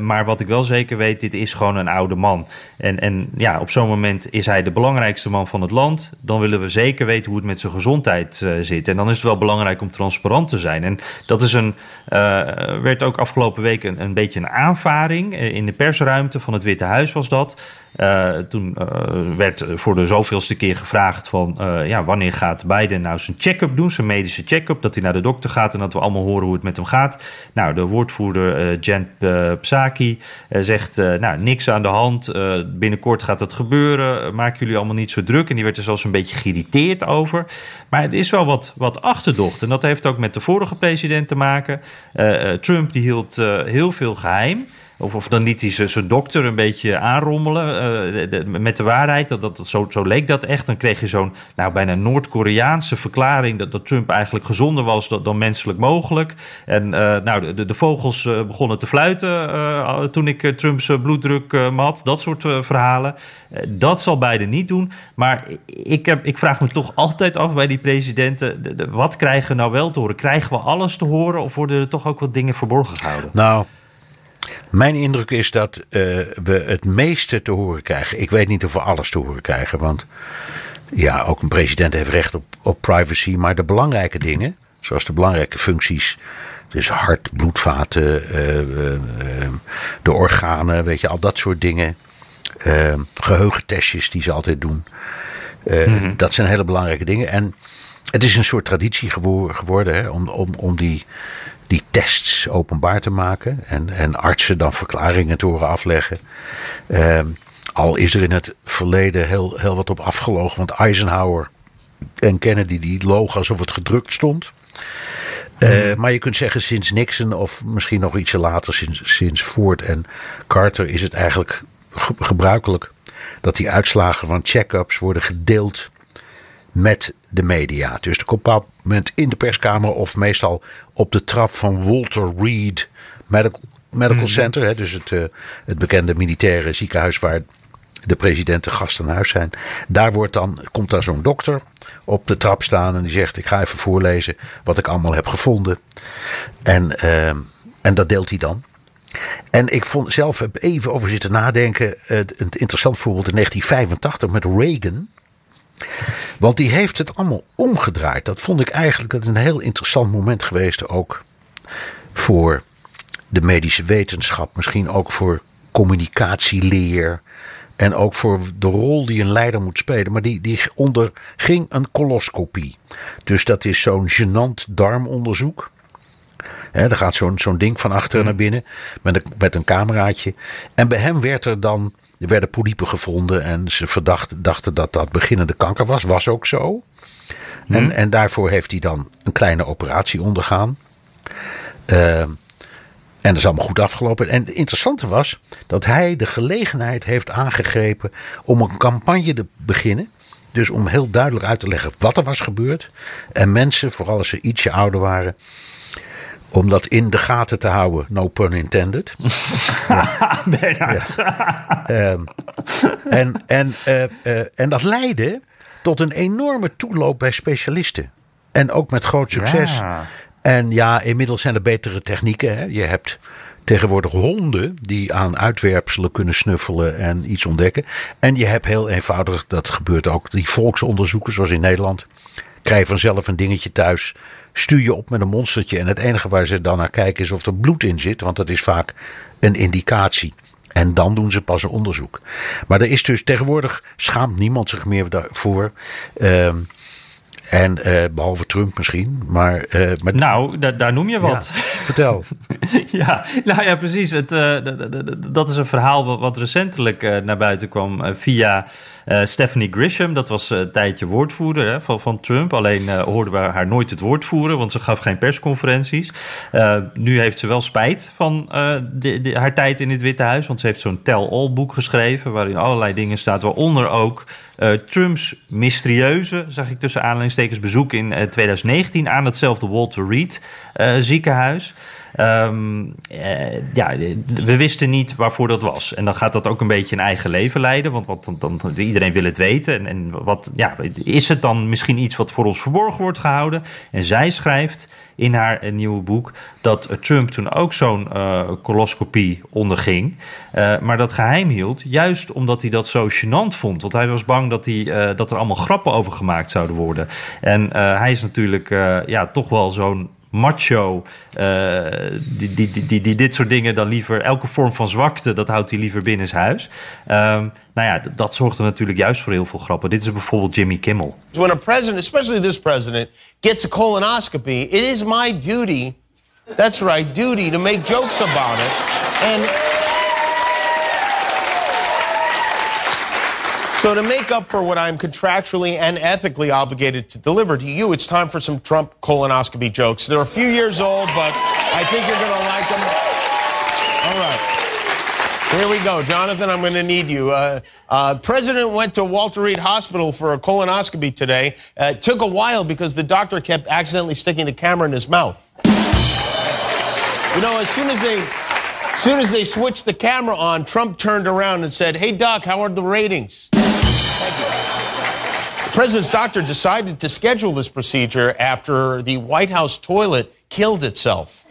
maar wat ik wel zeker weet, dit is gewoon een oude man. En, en ja, op zo'n moment is hij de belangrijkste man van het land. Dan willen we zeker weten hoe het met zijn gezondheid uh, zit. En dan is het wel belangrijk om transparant te zijn. En dat is een, uh, werd ook afgelopen week een, een beetje een aanvaring. Eh, in de persruimte van het Witte Huis was dat. Uh, toen uh, werd voor de zoveelste keer gevraagd van... Uh, ja, wanneer gaat Biden nou zijn check-up doen, zijn medische check-up... dat hij naar de dokter gaat en dat we allemaal horen hoe het met hem gaat. Nou, de woordvoerder Jen Psaki zegt... nou, niks aan de hand, binnenkort gaat dat gebeuren... maak jullie allemaal niet zo druk. En die werd er zelfs een beetje geïrriteerd over. Maar het is wel wat, wat achterdocht. En dat heeft ook met de vorige president te maken. Trump die hield heel veel geheim... Of, of dan liet hij zijn dokter een beetje aanrommelen uh, met de waarheid. Dat, dat, zo, zo leek dat echt. Dan kreeg je zo'n nou, bijna Noord-Koreaanse verklaring... Dat, dat Trump eigenlijk gezonder was dan, dan menselijk mogelijk. En uh, nou, de, de vogels uh, begonnen te fluiten toen ik Trumps bloeddruk had. Dat soort verhalen. dat zal Biden niet doen. Maar ik, heb, ik vraag me toch altijd af bij die presidenten... De, de, wat krijgen we nou wel te horen? Krijgen we alles te horen of worden er toch ook wat dingen verborgen gehouden? Nou... Mijn indruk is dat uh, we het meeste te horen krijgen. Ik weet niet of we alles te horen krijgen. Want ja, ook een president heeft recht op, op privacy. Maar de belangrijke dingen, zoals de belangrijke functies. Dus hart, bloedvaten, uh, uh, de organen, weet je, al dat soort dingen. geheugentestjes die ze altijd doen. Mm-hmm. Dat zijn hele belangrijke dingen. En het is een soort traditie geworden hè, om, om, om die die tests openbaar te maken. En, en artsen dan verklaringen te horen afleggen. Ehm, al is er in het verleden heel, heel wat op afgelogen. Want Eisenhower en Kennedy die logen alsof het gedrukt stond. Uh, maar je kunt zeggen sinds Nixon of misschien nog ietsje later sinds, sinds Ford en Carter is het eigenlijk gebruikelijk dat die uitslagen van check-ups worden gedeeld met de media. Dus op een bepaald moment in de perskamer of meestal op de trap van Walter Reed Medical, Medical mhm. Center. Hè, dus het, uh, het bekende militaire ziekenhuis waar de presidenten gast aan huis zijn. Daar wordt dan, komt dan zo'n dokter op de trap staan en die zegt: Ik ga even voorlezen wat ik allemaal heb gevonden. En, uh, en dat deelt hij dan. En ik vond zelf even over zitten nadenken. Het, een interessant voorbeeld in 1985 met Reagan. Want die heeft het allemaal omgedraaid. Dat vond ik eigenlijk een heel interessant moment geweest. Ook voor de medische wetenschap. Misschien ook voor communicatieleer. En ook voor de rol die een leider moet spelen. Maar die, die onderging een coloscopie. Dus dat is zo'n gênant darmonderzoek. He, er gaat zo'n zo'n ding van achter naar binnen met een, met een cameraatje. En bij hem werd er dan, er werden polypen gevonden en ze verdachten, dachten dat dat beginnende kanker was. Was ook zo. En, mhm. en daarvoor heeft hij dan een kleine operatie ondergaan. Uh, en dat is allemaal goed afgelopen. En het interessante was dat hij de gelegenheid heeft aangegrepen om een campagne te beginnen. Dus om heel duidelijk uit te leggen wat er was gebeurd. En mensen, vooral als ze ietsje ouder waren, om dat in de gaten te houden, no pun intended. ja. ja. Ehm, en, en, uh, uh, en dat leidde tot een enorme toeloop bij specialisten. En ook met groot succes. En ja, inmiddels zijn er betere technieken. Hè. Je hebt tegenwoordig honden die aan uitwerpselen kunnen snuffelen en iets ontdekken. En je hebt heel eenvoudig, dat gebeurt ook, die volksonderzoeken zoals in Nederland. Krijg je vanzelf een dingetje thuis stuur je op met een monstertje. En het enige waar ze dan naar kijken is of er bloed in zit. Want dat is vaak een indicatie. En dan doen ze pas een onderzoek. Maar er is dus tegenwoordig schaamt niemand zich meer daarvoor. Uh, en uh, behalve Trump misschien. Maar, uh, maar nou, daar noem je wat. vertel. ja, nou ja, precies. Het, uh, dat is een verhaal wat recentelijk naar buiten kwam via Stephanie Grisham. Dat was een tijdje woordvoerder hè, van, van Trump. Alleen hoorden we haar nooit het woord voeren, want ze gaf geen persconferenties. nu heeft ze wel spijt van de, haar tijd in het Witte Huis. Want ze heeft zo'n tell-all boek geschreven. waarin allerlei dingen staat, waaronder ook. Uh, Trumps mysterieuze, zag ik tussen aanleidingstekens, bezoek in 2019 aan hetzelfde Walter Reed ziekenhuis. Um, uh, ja, we wisten niet waarvoor dat was. En dan gaat dat ook een beetje een eigen leven leiden. Want wat, dan, dan, iedereen wil het weten. En, en wat, ja, is het dan misschien iets wat voor ons verborgen wordt gehouden? En zij schrijft in haar nieuwe boek dat Trump toen ook zo'n uh, coloscopie onderging. Uh, maar dat geheim hield, juist omdat hij dat zo gênant vond. Want hij was bang dat, hij, dat er allemaal grappen over gemaakt zouden worden. En hij is natuurlijk ja, toch wel zo'n macho. Uh, die, die, die, die, dit soort dingen dan liever. Elke vorm van zwakte, dat houdt hij liever binnen huis. Um, nou ja, dat zorgt er natuurlijk juist voor heel veel grappen. Dit is bijvoorbeeld Jimmy Kimmel. When a president, especially this president, gets a colonoscopy, it is my duty. That's right, duty to make jokes about it. And. So, to make up for what I'm contractually and ethically obligated to deliver to you, it's time for some Trump colonoscopy jokes. They're a few years old, but I think you're going to like them. All right. Here we go. Jonathan, I'm going to need you. Uh, uh, President went to Walter Reed Hospital for a colonoscopy today. Uh, it took a while because the doctor kept accidentally sticking the camera in his mouth. You know, as soon as they as soon as they switched the camera on, Trump turned around and said, Hey, Doc, how are the ratings? The president's doctor decided to schedule this procedure after the White House toilet killed itself.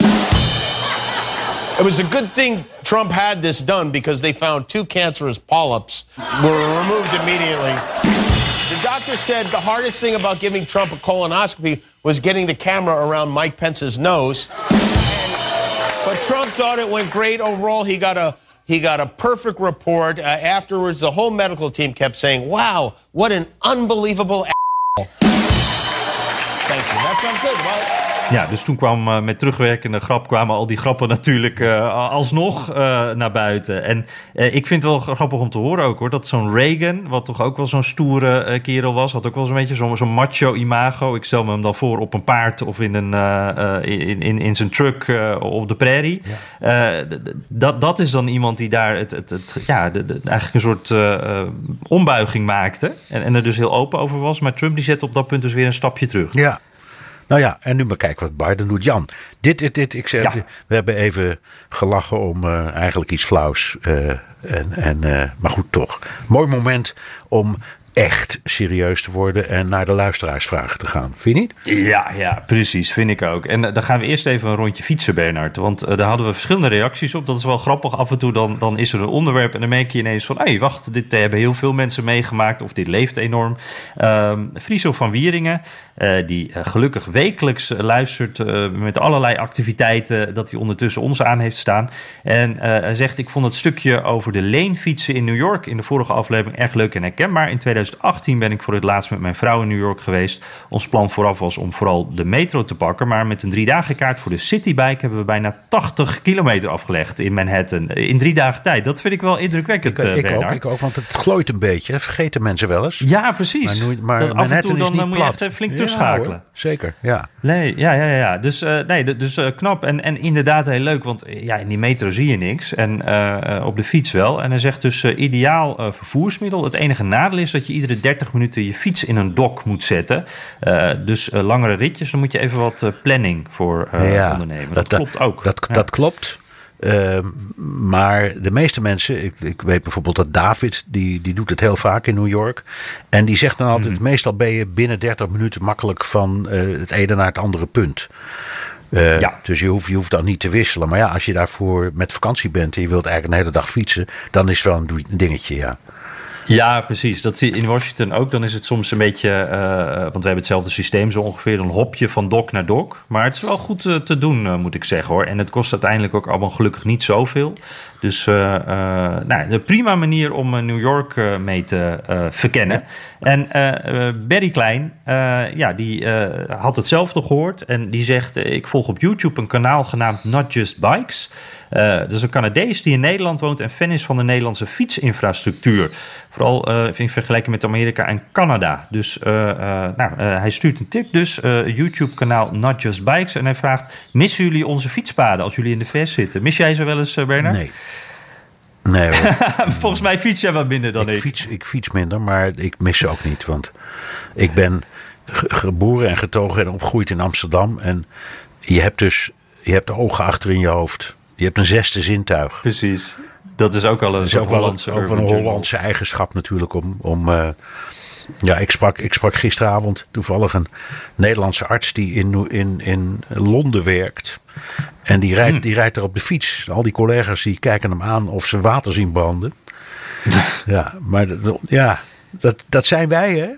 It was a good thing Trump had this done because they found two cancerous polyps were removed immediately. The doctor said the hardest thing about giving Trump a colonoscopy was getting the camera around Mike Pence's nose. But Trump thought it went great overall. He got a he got a perfect report. Uh, afterwards, the whole medical team kept saying, "Wow, what an unbelievable." Thank you. That sounds good. Well, Ja, dus toen kwam uh, met terugwerkende grap kwamen al die grappen natuurlijk uh, alsnog uh, naar buiten. En ik vind het wel grappig om te horen ook hoor, dat zo'n Reagan, wat toch ook wel zo'n stoere kerel was, had ook wel zo'n beetje zo'n zo macho imago. Ik stel me hem dan voor op een paard of in, een, in, in, in zijn truck op de prairie. Ja. dat, dat is dan iemand die daar het, het, het ja, de, de, eigenlijk een soort ombuiging maakte en, en er dus heel open over was. Maar Trump die zet op dat punt dus weer een stapje terug. Ja. Nou ja, en nu maar kijken wat Biden doet. Jan, dit, dit, dit. Ik zeg, we hebben even gelachen om uh, eigenlijk iets flauws. Uh, en, en, uh, maar goed, toch. Mooi moment om echt serieus te worden en naar de luisteraarsvragen te gaan. Vind je niet? Ja, ja, precies. Vind ik ook. En dan gaan we eerst even een rondje fietsen, Bernard. Want daar hadden we verschillende reacties op. Dat is wel grappig. Af en toe dan, dan is er een onderwerp en dan merk je ineens van... hé, hey, wacht, dit hebben heel veel mensen meegemaakt of dit leeft enorm. Uh, Friso van Wieringen, uh, die gelukkig wekelijks luistert met allerlei activiteiten... dat hij ondertussen ons aan heeft staan. En hij zegt, ik vond het stukje over de leenfietsen in New York... in de vorige aflevering erg leuk en herkenbaar. In 2018 ben ik voor het laatst met mijn vrouw in New York geweest. Ons plan vooraf was om vooral de metro te pakken. Maar met een drie dagen kaart voor de citybike hebben we bijna 80 kilometer afgelegd in Manhattan. In drie dagen tijd. Dat vind ik wel indrukwekkend. Ik, ik ook, ik ook, want het glooit een beetje. Dat vergeten mensen wel eens. Ja, precies. Maar, nu, maar dat Manhattan af en toe dan, dan moet je echt even flink terugschakelen. zeker, ja. Nee, ja, ja, ja. Dus, uh, nee, dus uh, knap. En, en inderdaad heel leuk. Want ja, in die metro zie je niks. En uh, op de fiets wel. En hij zegt dus ideaal vervoersmiddel. Het enige nadeel is dat je iedere 30 minuten je fiets in een dok moet zetten. Dus langere ritjes, dan moet je even wat planning voor ja, ondernemen. Dat, dat, klopt ook. Dat, ja. dat klopt. Ehm, maar de meeste mensen, ik, ik, weet bijvoorbeeld dat David, die, die doet het heel vaak in New York. En die zegt dan altijd: mm -hmm. meestal ben je binnen 30 minuten makkelijk van het ene naar het andere punt. Uh, ja. Dus je hoeft, je hoeft dan niet te wisselen. Maar ja, als je daarvoor met vakantie bent en je wilt eigenlijk een hele dag fietsen, dan is het wel een dingetje, ja. Ja, precies. Dat zie je in Washington ook. Dan is het soms een beetje, uh, want we hebben hetzelfde systeem zo ongeveer. Dan hop je van dok naar dok. Maar het is wel goed uh, te doen, moet ik zeggen hoor. En het kost uiteindelijk ook allemaal gelukkig niet zoveel. Dus nou, een prima manier om New York mee te verkennen. En Barry Klein, ja, die had hetzelfde gehoord. En die zegt, ik volg op YouTube een kanaal genaamd Not Just Bikes. Uh, dus een Canadees die in Nederland woont en fan is van de Nederlandse fietsinfrastructuur. Vooral uh, in vergelijking met Amerika en Canada. Dus uh, nou, hij stuurt een tip dus. YouTube-kanaal Not Just Bikes. En hij vraagt, missen jullie onze fietspaden als jullie in de VS zitten? Mis jij ze wel eens, Bernard? Nee. Nee Volgens mij fiets jij wat minder dan ik. Ik fiets, ik fiets minder, maar ik mis ze ook niet. Want ik ben geboren en getogen en opgegroeid in Amsterdam. En je hebt dus je hebt de ogen achter in je hoofd. Je hebt een zesde zintuig. Precies. Dat is ook al een ook Hollandse, ook een Hollandse eigenschap natuurlijk. Om, om, uh, ja, ik sprak, ik sprak gisteravond toevallig een Nederlandse arts die in, in, in Londen werkt. En die rijdt, die rijdt er op de fiets. Al die collega's die kijken hem aan of ze water zien branden. ja, maar ja, dat, dat zijn wij hè.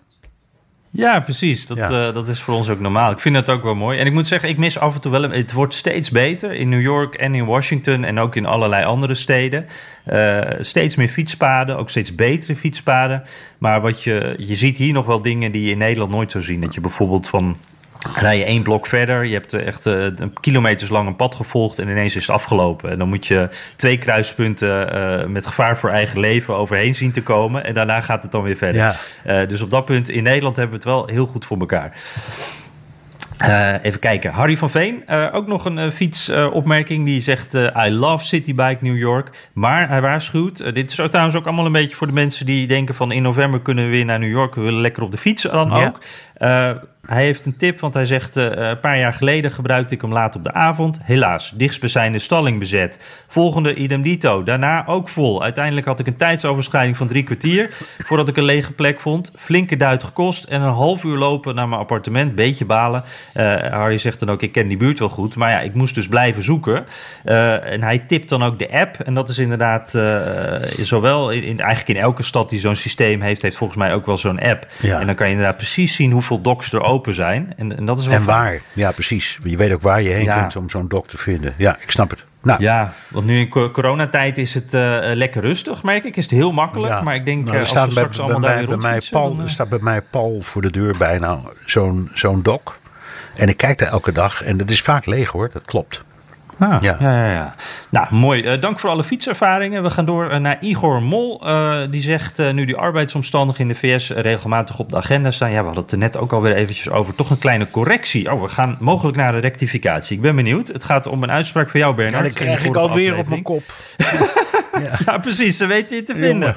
Ja, precies. Dat, ja. Uh, dat is voor ons ook normaal. Ik vind dat ook wel mooi. En ik moet zeggen, ik mis af en toe wel... Een, het wordt steeds beter in New York en in Washington... en ook in allerlei andere steden. Uh, steeds meer fietspaden, ook steeds betere fietspaden. Maar wat je, je ziet hier nog wel dingen die je in Nederland nooit zou zien. Dat je bijvoorbeeld van rij je één blok verder. Je hebt echt uh, kilometers lang een pad gevolgd en ineens is het afgelopen. En dan moet je twee kruispunten uh, met gevaar voor eigen leven overheen zien te komen. En daarna gaat het dan weer verder. Ja. Uh, dus op dat punt in Nederland hebben we het wel heel goed voor elkaar. Uh, even kijken. Harry van Veen, uh, ook nog een uh, fietsopmerking. die zegt: I love Citybike New York. Maar hij waarschuwt. dit is trouwens ook allemaal een beetje voor de mensen die denken: van in november kunnen we weer naar New York. We willen lekker op de fiets dan ja. ook. Hij heeft een tip, want hij zegt... Uh, een paar jaar geleden gebruikte ik hem laat op de avond. Helaas, dichtstbijzijnde stalling bezet. Volgende idem dito. Daarna ook vol. Uiteindelijk had ik een tijdsoverschrijding van drie kwartier... voordat ik een lege plek vond. Flinke duit gekost en een half uur lopen naar mijn appartement. Beetje balen. Uh, Harry zegt dan ook, ik ken die buurt wel goed. Maar ja, ik moest dus blijven zoeken. Uh, en hij tipt dan ook de app. En dat is inderdaad zowel... In, in, eigenlijk in elke stad die zo'n systeem heeft... heeft volgens mij ook wel zo'n app. Ja. En dan kan je inderdaad precies zien hoeveel docs er open zijn. En, en dat is wel En waar, ja precies. Je weet ook waar je heen ja. kunt om zo'n dok te vinden. Ja, ik snap het. Nou. Ja, want nu in coronatijd is het uh, lekker rustig, merk ik. Is het heel makkelijk. Ja. Maar ik denk, nou, er staat bij, bij, allemaal bij, bij mij Paul, dan, uh... staat bij mij Paul voor de deur bijna zo'n zo'n dok. En ik kijk daar elke dag. En dat is vaak leeg hoor, dat klopt. Ah, ja. Ja, ja, ja. Nou, mooi. Uh, dank voor alle fietservaringen. We gaan door uh, naar Igor Mol. Uh, die zegt nu die arbeidsomstandigheden in de VS regelmatig op de agenda staan. Ja, we hadden het er net ook alweer eventjes over. Toch een kleine correctie. Oh, we gaan mogelijk naar een rectificatie. Ik ben benieuwd. Het gaat om een uitspraak van jou, Bernard. Ja, dat krijg ik alweer op mijn kop. ja. ja. precies. Ze weten je te vinden.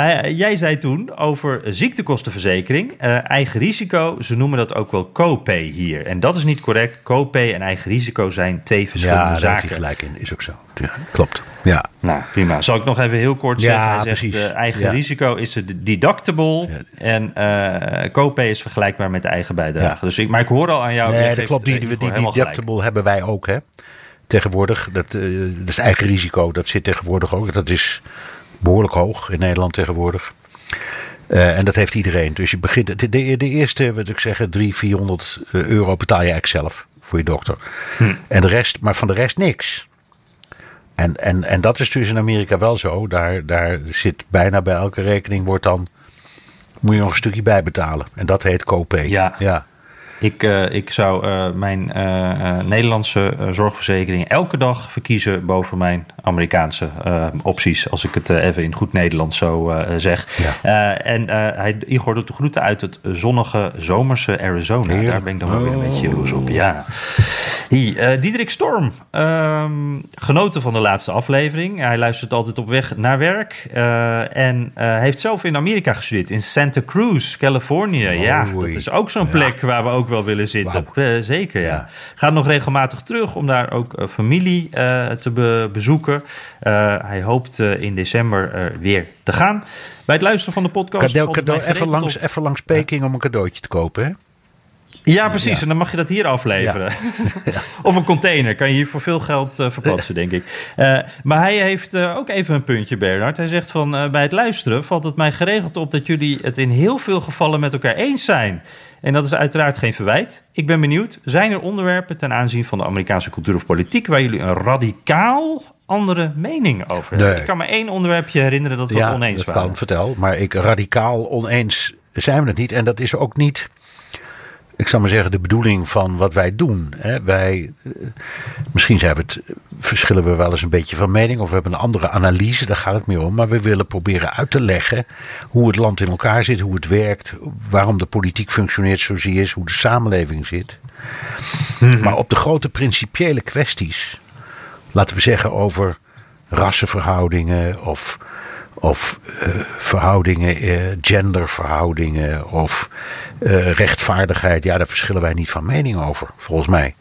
Uh, jij zei toen over ziektekostenverzekering, uh, eigen risico. Ze noemen dat ook wel copay hier. En dat is niet correct. Copay en eigen risico zijn twee verschillende ja, zaken. Ja, gelijk in. Is ook zo. Ja, klopt. Ja. Nou, prima. Zal ik nog even heel kort zeggen? Ja, Hij zegt, uh, eigen risico is het deductible. En uh, copay is vergelijkbaar met de eigen bijdrage. Dus ik, maar ik hoor al aan jou... Nee, dat klopt. Die, die, die deductible hebben wij ook, hè. Tegenwoordig. Dat, uh, dat is eigen risico. Dat zit tegenwoordig ook. Dat is behoorlijk hoog in Nederland tegenwoordig. Uh, en dat heeft iedereen. Dus je begint. De, de, de eerste, wat ik zeggen, 300, 400 euro betaal je eigenlijk zelf voor je dokter. Hm. En de rest, maar van de rest niks. En, en, en dat is dus in Amerika wel zo. Daar, daar zit bijna bij elke rekening wordt dan. Moet je nog een stukje bijbetalen. En dat heet copay. Ja. ja. Ik, uh, ik zou uh, mijn uh, Nederlandse zorgverzekering elke dag verkiezen boven mijn Amerikaanse opties. Als ik het even in goed Nederlands zo zeg. Ja. en hij, Igor doet de groeten uit het zonnige zomerse Arizona. Heerlijk. Daar ben ik dan wel weer een beetje jaloers op. Ja. Hey, Diederik Storm, ehm, genoten van de laatste aflevering. Hij luistert altijd op weg naar werk. en heeft zelf in Amerika gestudeerd. In Santa Cruz, Californië. Ja, dat is ook zo'n plek waar we ook wel willen zitten. Zeker, ja. Gaat nog regelmatig terug om daar ook familie te be bezoeken. hij hoopt in december weer te gaan. Bij het luisteren van de podcast... Cadeau, cadeau, even, langs, op... even langs Peking om een cadeautje te kopen, hè? Ja, precies. Ja. En dan mag je dat hier afleveren. Ja. of een container. Kan je hier voor veel geld uh, verplaatsen, denk ik. Uh, maar hij heeft uh, ook even een puntje, Bernard. Hij zegt van bij het luisteren valt het mij geregeld op dat jullie het in heel veel gevallen met elkaar eens zijn. En dat is uiteraard geen verwijt. Ik ben benieuwd, zijn er onderwerpen ten aanzien van de Amerikaanse cultuur of politiek waar jullie een radicaal andere mening over hebben? Ik kan me één onderwerpje herinneren dat we ja, het oneens dat waren. kan, vertel. Maar ik radicaal oneens zijn we het niet. En dat is ook niet ik zal maar zeggen, de bedoeling van wat wij doen. Hè. Wij, eh, misschien zijn we het, verschillen we wel eens een beetje van mening of we hebben een andere analyse, daar gaat het meer om. Maar we willen proberen uit te leggen hoe het land in elkaar zit, hoe het werkt, waarom de politiek functioneert zoals die is, hoe de samenleving zit. Mhm. Maar op de grote principiële kwesties, laten we zeggen over rassenverhoudingen of of uh, verhoudingen, uh, genderverhoudingen of uh, rechtvaardigheid. Ja, daar verschillen wij niet van mening over, volgens mij.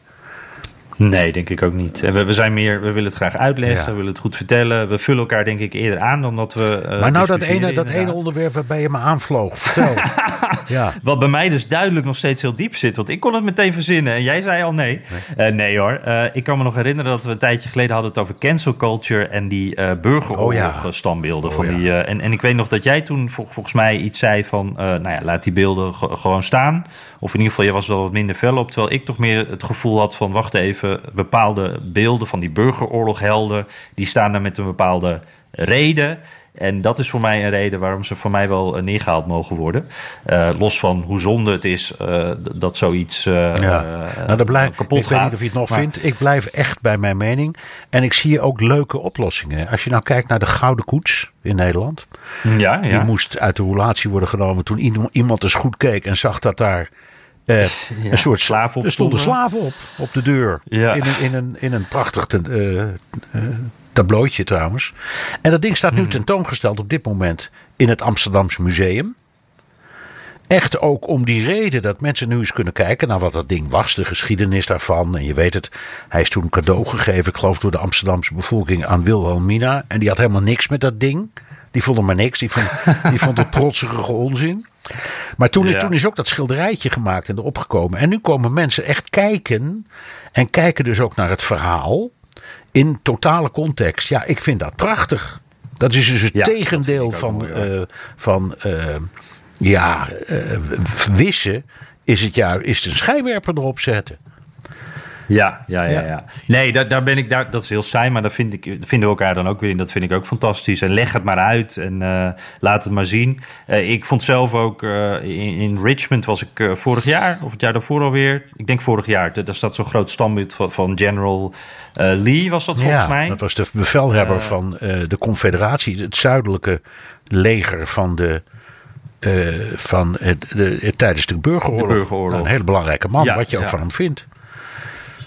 Nee, denk ik ook niet. En we, we zijn meer, we willen het graag uitleggen, we willen het goed vertellen. We vullen elkaar denk ik eerder aan dan dat we. Uh, maar nou, dat ene, dat ene onderwerp waarbij je me aanvloog, vertel. ja. Wat bij mij dus duidelijk nog steeds heel diep zit. Want ik kon het meteen verzinnen en jij zei al nee. Nee, uh, nee hoor. Uh, ik kan me nog herinneren dat we een tijdje geleden hadden het over cancel culture en die burgeroorlog-standbeelden. Oh, ja. oh, ja. en, en ik weet nog dat jij toen vol, volgens mij iets zei van, nou ja, laat die beelden gewoon staan. Of in ieder geval, je was er wat minder fel op. Terwijl ik toch meer het gevoel had van, wacht even, bepaalde beelden van die burgeroorloghelden, die staan daar met een bepaalde reden. En dat is voor mij een reden waarom ze voor mij wel eh, neergehaald mogen worden. Uh, los van hoe zonde het is uh, dat zoiets uh, ja. nou, blijf, kapot ik gaat. Ik weet niet of je het nog maar, vindt. Ik blijf echt bij mijn mening. En ik zie ook leuke oplossingen. Als je nou kijkt naar de Gouden Koets in Nederland. Ja, ja. Die moest uit de roulatie worden genomen toen iemand eens goed keek en zag dat daar uh, ja, een soort slaaf op. Er stonden slaven op, op de deur. Ja. In, een, in, een, in een prachtig ten, uh, uh, tableautje trouwens. En dat ding staat nu mm. tentoongesteld op dit moment in het Amsterdamse Museum. Echt ook om die reden dat mensen nu eens kunnen kijken naar wat dat ding was, de geschiedenis daarvan. En je weet het, hij is toen cadeau gegeven, ik geloof door de Amsterdamse bevolking aan Wilhelmina. En die had helemaal niks met dat ding. Die vond er maar niks. Die vond, die vond het protserige onzin. Maar toen, ja. toen is ook dat schilderijtje gemaakt en erop gekomen. En nu komen mensen echt kijken. En kijken dus ook naar het verhaal. In totale context. Ja, ik vind dat prachtig. Dat is dus het ja, tegendeel van, mooi, uh, van uh, ja, uh, wissen. Is het, ja, is het een schijnwerper erop zetten. Ja, ja, ja. ja. Nee, daar, daar ben ik, daar, dat is heel saai, maar dat vind ik, vinden we elkaar dan ook weer in. Dat vind ik ook fantastisch. En leg het maar uit en uh, laat het maar zien. Uh, ik vond zelf ook, uh, in, in, Richmond was ik vorig jaar, of het jaar daarvoor alweer. Ik denk vorig jaar. Daar staat zo'n groot standbeeld van, van General Lee, was dat volgens ja, mij. dat was de bevelhebber van de Confederatie. Het zuidelijke leger van de... van het, de, tijdens de burgeroorlog. de burgeroorlog. Een hele belangrijke man, ja, wat je ook van hem vindt.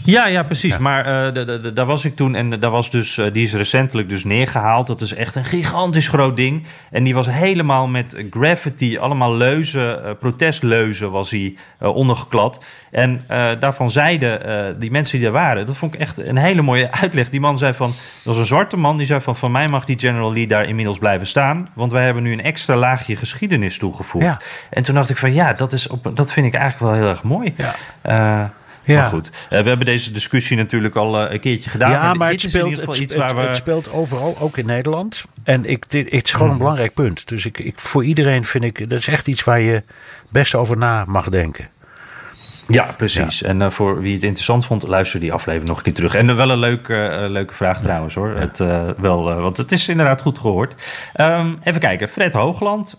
Ja, ja, precies. Maar uh, daar was ik toen en daar was dus, uh, die is recentelijk dus neergehaald. Dat is echt een gigantisch groot ding. En die was helemaal met graffiti, allemaal leuzen, uh, protestleuzen was hij ondergeklad. En daarvan zeiden die mensen die er waren, dat vond ik echt een hele mooie uitleg. Die man zei van, dat was een zwarte man, die zei van, van mij mag die General Lee daar inmiddels blijven staan. Want wij hebben nu een extra laagje geschiedenis toegevoegd. Ja. En toen dacht ik van, ja, dat, is op, dat vind ik eigenlijk wel heel erg mooi. Ja. Ja. Maar goed, uh, we hebben deze discussie natuurlijk al uh, een keertje gedaan. Ja, maar, maar het, speelt, het, iets waar we... het speelt overal, ook in Nederland. En ik, dit, het is gewoon een mhm. belangrijk punt. Dus ik, ik, voor iedereen vind ik, dat is echt iets waar je best over na mag denken. Ja, precies. En uh, voor wie het interessant vond, luister die aflevering nog een keer terug. En uh, wel een leuke, uh, leuke vraag trouwens hoor. Het, wel, want het is inderdaad goed gehoord. Um, even kijken, Fred Hoogland.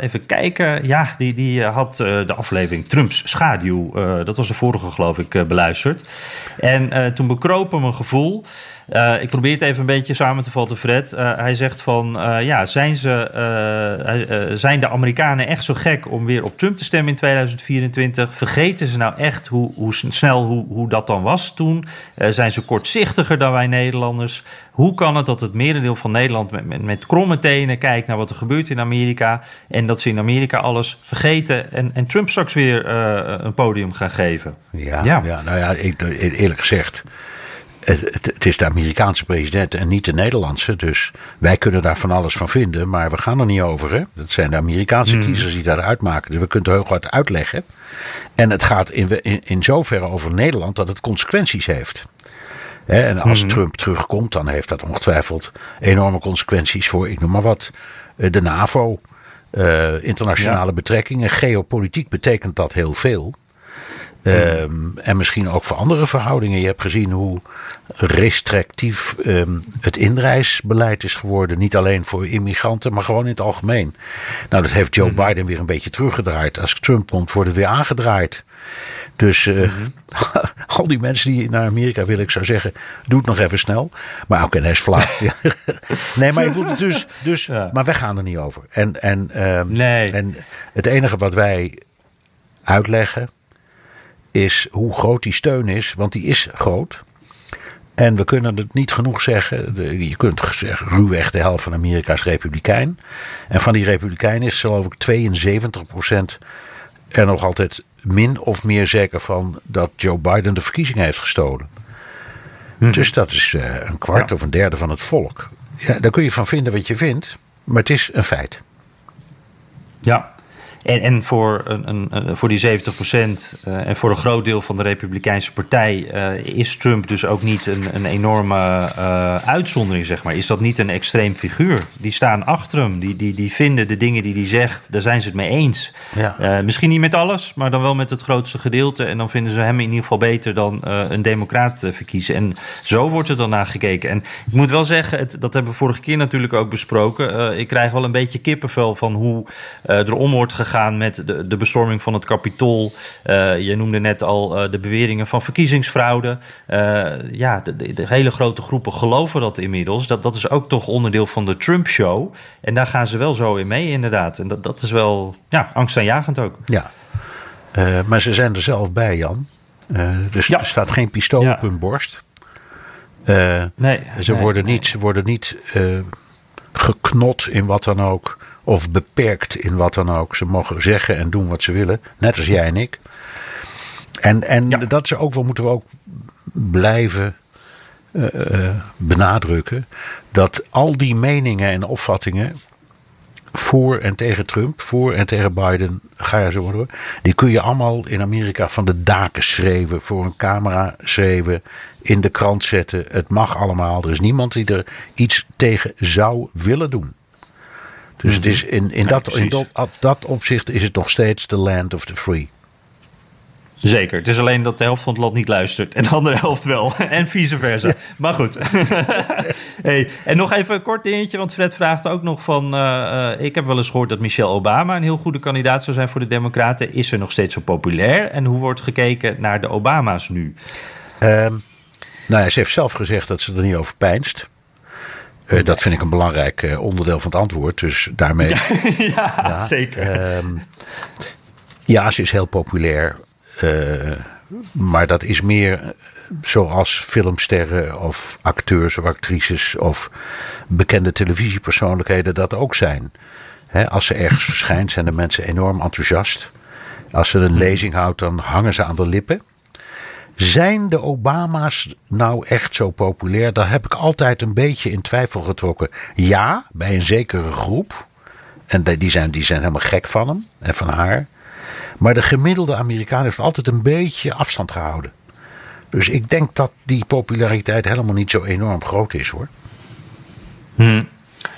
even kijken. Ja, die, die had de aflevering Trumps schaduw. dat was de vorige geloof ik beluisterd. En toen bekroop mijn gevoel. Uh, ik probeer het even een beetje samen te vatten, Fred. Uh, hij zegt van, uh, ja, zijn, ze, zijn de Amerikanen echt zo gek om weer op Trump te stemmen in 2024? Vergeten ze nou echt hoe, hoe snel hoe, hoe dat dan was toen? zijn ze kortzichtiger dan wij Nederlanders? Hoe kan het dat het merendeel van Nederland met, met, met kromme tenen kijkt naar wat er gebeurt in Amerika en dat ze in Amerika alles vergeten en, en Trump straks weer een podium gaan geven? Ja, ja. ja nou ja, ik, eerlijk gezegd het, het, is de Amerikaanse president en niet de Nederlandse. Dus wij kunnen daar van alles van vinden, maar we gaan er niet over. Hè? Dat zijn de Amerikaanse hmm. kiezers die dat uitmaken. Dus we kunnen het heel goed uitleggen. En het gaat in, in, in zoverre over Nederland dat het consequenties heeft. En als hmm. Trump terugkomt, dan heeft dat ongetwijfeld enorme consequenties voor, ik noem maar wat, eh, de NAVO. Uh, internationale betrekkingen. Geopolitiek betekent dat heel veel. Um, en misschien ook voor andere verhoudingen. Je hebt gezien hoe restrictief um, het inreisbeleid is geworden. Niet alleen voor immigranten, maar gewoon in het algemeen. Nou, dat heeft Joe mhm. Biden weer een beetje teruggedraaid. Als Trump komt, wordt het weer aangedraaid. Dus uh, al die mensen die naar Amerika willen, ik zou zeggen, doe het nog even snel. Maar ook in hij is flauw. nee, maar ik bedoel dus, dus ja. maar wij gaan er niet over. En, en, um, nee. en het enige wat wij uitleggen is hoe groot die steun is, want die is groot. En we kunnen het niet genoeg zeggen. Je kunt zeggen, ruwweg de helft van Amerika is republikein. En van die republikeinen is geloof ik 72% er nog altijd min of meer zeker van dat Joe Biden de verkiezingen heeft gestolen. Mhm. Dus dat is eh, een kwart of een derde van het volk. Ja, daar kun je van vinden wat je vindt, maar het is een feit. Ja, en, en voor, een, een, voor die 70 procent uh, en voor een groot deel van de Republikeinse Partij uh, is Trump dus ook niet een, een enorme uh, uitzondering, zeg maar. Is dat niet een extreem figuur? Die staan achter hem, die, die, die vinden de dingen die hij zegt, daar zijn ze het mee eens. Ja. misschien niet met alles, maar dan wel met het grootste gedeelte. En dan vinden ze hem in ieder geval beter dan een democraat verkiezen. En zo wordt er dan naar gekeken. En ik moet wel zeggen, het, dat hebben we vorige keer natuurlijk ook besproken. ik krijg wel een beetje kippenvel van hoe er om wordt gegaan met de, de bestorming van het kapitool. Uh, je noemde net al uh, de beweringen van verkiezingsfraude. Uh, ja, de, de, hele grote groepen geloven dat inmiddels. Dat, dat is ook toch onderdeel van de Trump-show. En daar gaan ze wel zo in mee, inderdaad. En dat, dat is wel ja, angstaanjagend ook. Ja, maar ze zijn er zelf bij, Jan. dus ja. er staat geen pistool ja. op hun borst. nee, ze, worden niet, ze worden niet geknot in wat dan ook of beperkt in wat dan ook. Ze mogen zeggen en doen wat ze willen, net als jij en ik. En, en dat ze ook wel moeten we ook blijven uh, benadrukken. Dat al die meningen en opvattingen voor en tegen Trump, voor en tegen Biden, ga je zo worden. Die kun je allemaal in Amerika van de daken schreeuwen, voor een camera schreeuwen, in de krant zetten. Het mag allemaal. Er is niemand die er iets tegen zou willen doen. Dus het is in, in, dat, in dat, dat opzicht is het nog steeds the land of the free. Zeker. Het is alleen dat de helft van het land niet luistert en de andere helft wel. en vice versa. Maar goed. hey, en nog even een kort dingetje, want Fred vraagt ook nog van... Uh, ik heb wel eens gehoord dat Michelle Obama een heel goede kandidaat zou zijn voor de Democraten. Is ze nog steeds zo populair? En hoe wordt gekeken naar de Obama's nu? Um, nou ja, ze heeft zelf gezegd dat ze er niet over pijnst. Uh, dat vind ik een belangrijk uh, onderdeel van het antwoord. Dus daarmee. Ja, ja, zeker. Um, ja, ze is heel populair. Uh, maar dat is meer zoals filmsterren of acteurs of actrices of bekende televisiepersoonlijkheden dat ook zijn. als ze ergens verschijnt, zijn de mensen enorm enthousiast. Als ze een lezing houdt, dan hangen ze aan de lippen. Zijn de Obama's nou echt zo populair? Daar heb ik altijd een beetje in twijfel getrokken. Ja, bij een zekere groep. En die zijn, die zijn helemaal gek van hem en van haar. Maar de gemiddelde Amerikaan heeft altijd een beetje afstand gehouden. Dus ik denk dat die populariteit helemaal niet zo enorm groot is hoor. Hmm.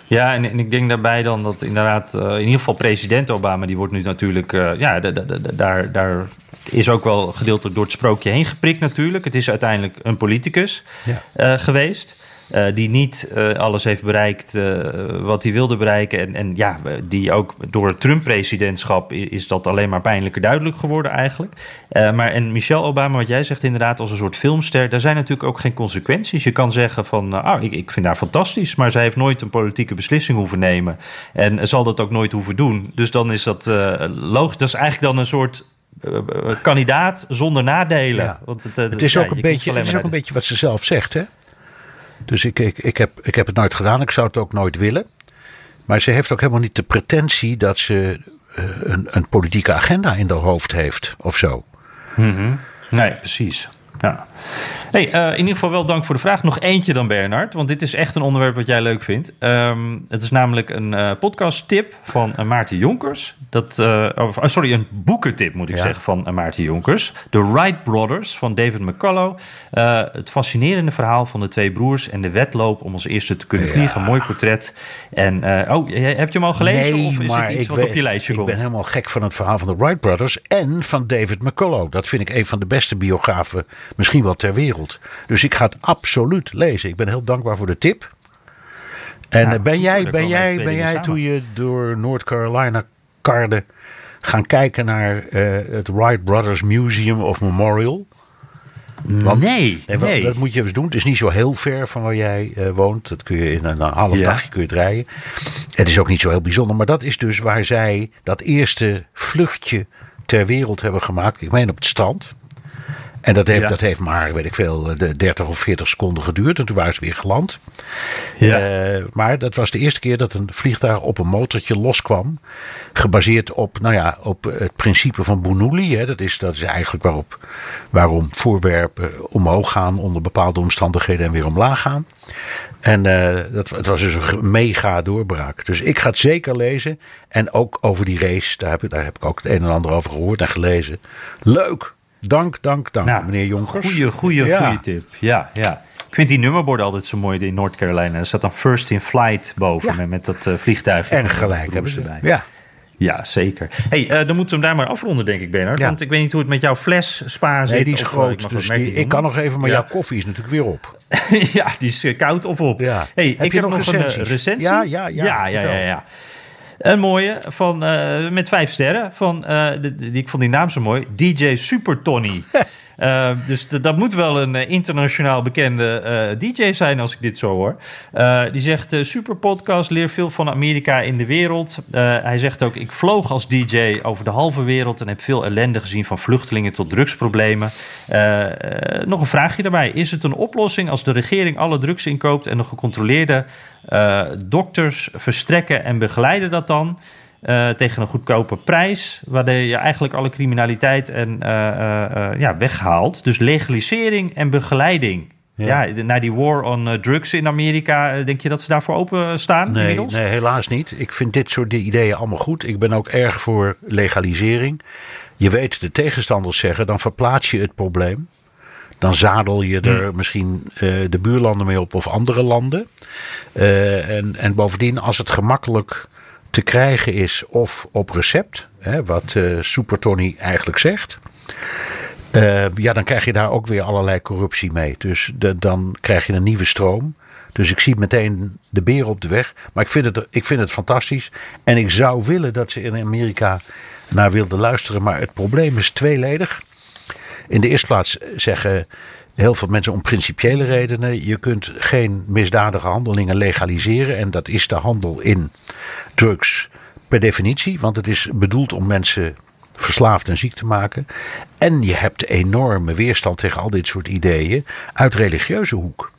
Ja, en, ik denk daarbij dan dat inderdaad, uh, in ieder geval president Obama, die wordt nu natuurlijk, uh, ja, daar, daar is ook wel gedeeltelijk door het sprookje heen geprikt natuurlijk. Het is uiteindelijk een politicus ja. uh, geweest. Uh, die niet uh, alles heeft bereikt uh, wat hij wilde bereiken. En, en ja, die ook door het Trump-presidentschap is dat alleen maar pijnlijker duidelijk geworden eigenlijk. maar en Michelle Obama, wat jij zegt inderdaad als een soort filmster, daar zijn natuurlijk ook geen consequenties. Je kan zeggen van, ah, ik, ik vind haar fantastisch, maar zij heeft nooit een politieke beslissing hoeven nemen. En zal dat ook nooit hoeven doen. Dus dan is dat logisch. Dat is eigenlijk dan een soort kandidaat zonder nadelen. Ja. Want het, het, is, ook, een beetje, het is ook een beetje wat ze zelf zegt, hè? Dus ik, ik, ik, heb, ik heb het nooit gedaan. Ik zou het ook nooit willen. Maar ze heeft ook helemaal niet de pretentie dat ze uh, een, een, politieke agenda in haar hoofd heeft of zo. Mm -hmm. Nee, precies. Ja. Hey, uh, in ieder geval wel dank voor de vraag. Nog eentje dan, Bernard. Want dit is echt een onderwerp wat jij leuk vindt. Um, het is namelijk een uh, podcast-tip van uh, Maarten Jonkers. Dat, oh, sorry, een boekentip moet ik ja. zeggen van Maarten Jonkers. The Wright Brothers van David McCullough. het fascinerende verhaal van de twee broers en de wedloop om als eerste te kunnen vliegen. Ja. Mooi portret. En, oh, heb je hem al gelezen? Nee, of is maar dit iets wat weet, op je lijstje ik komt? Ik ben helemaal gek van het verhaal van de Wright Brothers en van David McCullough. Dat vind ik een van de beste biografen, misschien wel ter wereld. Dus ik ga het absoluut lezen. Ik ben heel dankbaar voor de tip. En Nou, eh, ben jij, ben jij, ben jij samen. toen je door North Carolina karde gaan kijken naar eh, het Wright Brothers Museum of Memorial? Want- nee, Nee. Dat moet je eens doen. Het is niet zo heel ver van waar jij eh, woont. Dat kun je in een, een half Ja. dagje kun je het rijden. Het is ook niet zo heel bijzonder. Maar dat is dus waar zij dat eerste vluchtje ter wereld hebben gemaakt. Ik meen op het strand. En dat heeft, Ja. dat heeft maar, weet ik veel, de 30 of 40 seconden geduurd. En toen waren ze weer geland. Ja. Eh, maar dat was de eerste keer dat een vliegtuig op een motortje loskwam. Gebaseerd op, nou ja, op het principe van Bernoulli. Hè. Dat, is, dat is eigenlijk waarop, waarom voorwerpen omhoog gaan onder bepaalde omstandigheden en weer omlaag gaan. En eh, dat, het was dus een mega doorbraak. Dus ik ga het zeker lezen. En ook over die race, daar heb, ik, daar heb ik ook het een en ander over gehoord en gelezen. Leuk! Dank, dank, dank, Nou, meneer Jonkers. Goeie, goeie, Ja. goeie tip. Ja, ja. Ik vind die nummerborden altijd zo mooi in North Carolina. Er staat dan First in Flight boven Ja. met, dat eh, vliegtuig. En gelijk hebben ze. Ja. Ja, zeker. hey, eh, dan moeten we hem daar maar afronden, denk ik, Bernard. Ja. Want ik weet niet hoe het met jouw fles spa zit. Nee, die is of, eh, groot. ik Dus die, ik kan nog even, maar Ja. jouw koffie is natuurlijk weer op. ja, die is koud of op. Ja. Hey, Heb ik je heb nog nog een recensie. Ja, ja, ja. ja, ja, ja. Een mooie van, eh, met vijf sterren. Van, eh, die, ik vond die naam zo mooi. DJ Super Tony. Eh, dus dat moet wel een eh, internationaal bekende eh, DJ zijn als ik dit zo hoor. Die zegt: Super podcast, leer veel van Amerika in de wereld. Hij zegt ook: Ik vloog als DJ over de halve wereld en heb veel ellende gezien van vluchtelingen tot drugsproblemen. Nog een vraagje daarbij: Is het een oplossing als de regering alle drugs inkoopt en de gecontroleerde dokters verstrekken en begeleiden dat dan? Eh, tegen een goedkope prijs, waardoor je eigenlijk alle criminaliteit en, eh, eh, ja, weghaalt. Dus legalisering en begeleiding. Ja, na die war on drugs in Amerika, denk je dat ze daarvoor open staan Nee, inmiddels? nee, helaas niet. Ik vind dit soort ideeën allemaal goed. Ik ben ook erg voor legalisering. Je weet, de tegenstanders zeggen, dan verplaats je het probleem. Dan zadel je er misschien eh, de buurlanden mee op of andere landen. En, en bovendien, als het gemakkelijk te krijgen is of op recept, hè, wat eh Super Tony eigenlijk zegt. eh, ja, dan krijg je daar ook weer allerlei corruptie mee. Dus dan krijg je een nieuwe stroom. Dus ik zie meteen de beer op de weg. Maar ik vind, het, ik vind het fantastisch. En ik zou willen dat ze in Amerika naar wilden luisteren. Maar het probleem is tweeledig. In de eerste plaats zeggen heel veel mensen om principiële redenen. Je kunt geen misdadige handelingen legaliseren. En dat is de handel in drugs per definitie. Want het is bedoeld om mensen verslaafd en ziek te maken. En je hebt enorme weerstand tegen al dit soort ideeën uit religieuze hoek.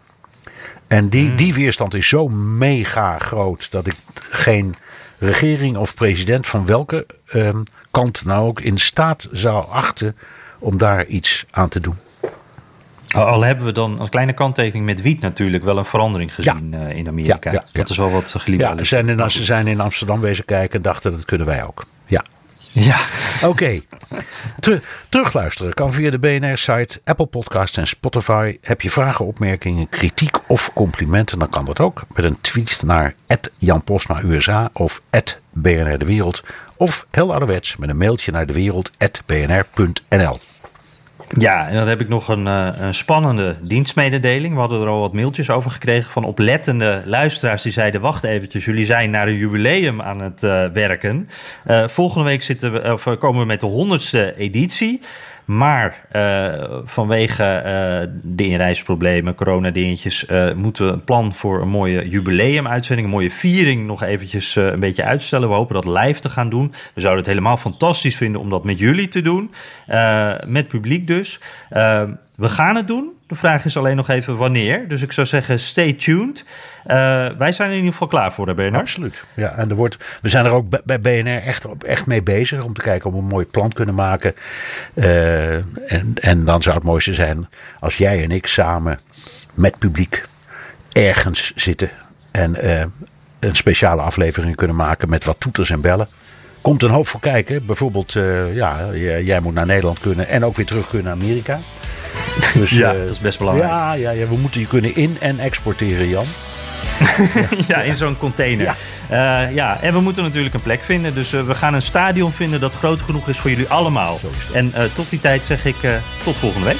En die, hmm. die weerstand is zo mega groot dat ik geen regering of president van welke ehm, kant nou ook in staat zou achten om daar iets aan te doen. Al hebben we dan een kleine kanttekening met wiet natuurlijk wel een verandering gezien eh, in Amerika. Ja, dat is wel wat geliefd. Ja, ze zijn in Amsterdam wezen kijken en dachten dat kunnen wij ook. Ja. Ja. Oké. terugluisteren kan via de BNR-site, Apple Podcast en Spotify. Heb je vragen, opmerkingen, kritiek of complimenten, dan kan dat ook. Met een tweet naar Jan Posma USA of BNR De Wereld. Of heel ouderwets met een mailtje naar dewereld.bnr.nl. Ja, en dan heb ik nog een, uh, een, spannende dienstmededeling. We hadden er al wat mailtjes over gekregen van oplettende luisteraars die zeiden: Wacht eventjes, jullie zijn naar een jubileum aan het uh, werken. Uh, volgende week zitten we, of, komen we met de honderdste editie. Maar uh, vanwege uh, de inreisproblemen, coronadingetjes, uh, moeten we een plan voor een mooie jubileumuitzending, een mooie viering nog eventjes een beetje uitstellen. We hopen dat live te gaan doen. We zouden het helemaal fantastisch vinden om dat met jullie te doen. met publiek dus. We gaan het doen. De vraag is alleen nog even wanneer. Dus ik zou zeggen, stay tuned. Uh, wij zijn in ieder geval klaar voor, Bernard. Absoluut. Ja, en er wordt, we zijn er ook bij BNR echt, echt mee bezig om te kijken of we een mooi plan kunnen maken. Uh, en, en dan zou het mooiste zijn als jij en ik samen met publiek ergens zitten en een speciale aflevering kunnen maken met wat toeters en bellen. Komt een hoop voor kijken. Bijvoorbeeld, ja, jij moet naar Nederland kunnen en ook weer terug kunnen naar Amerika. Dus, ja, dat is best belangrijk. Ja, ja, ja, we moeten je kunnen in- en exporteren, Jan. ja, in zo'n container. Ja. Uh, ja, en we moeten natuurlijk een plek vinden. Dus uh, we gaan een stadion vinden dat groot genoeg is voor jullie allemaal. En uh, tot die tijd zeg ik tot volgende week.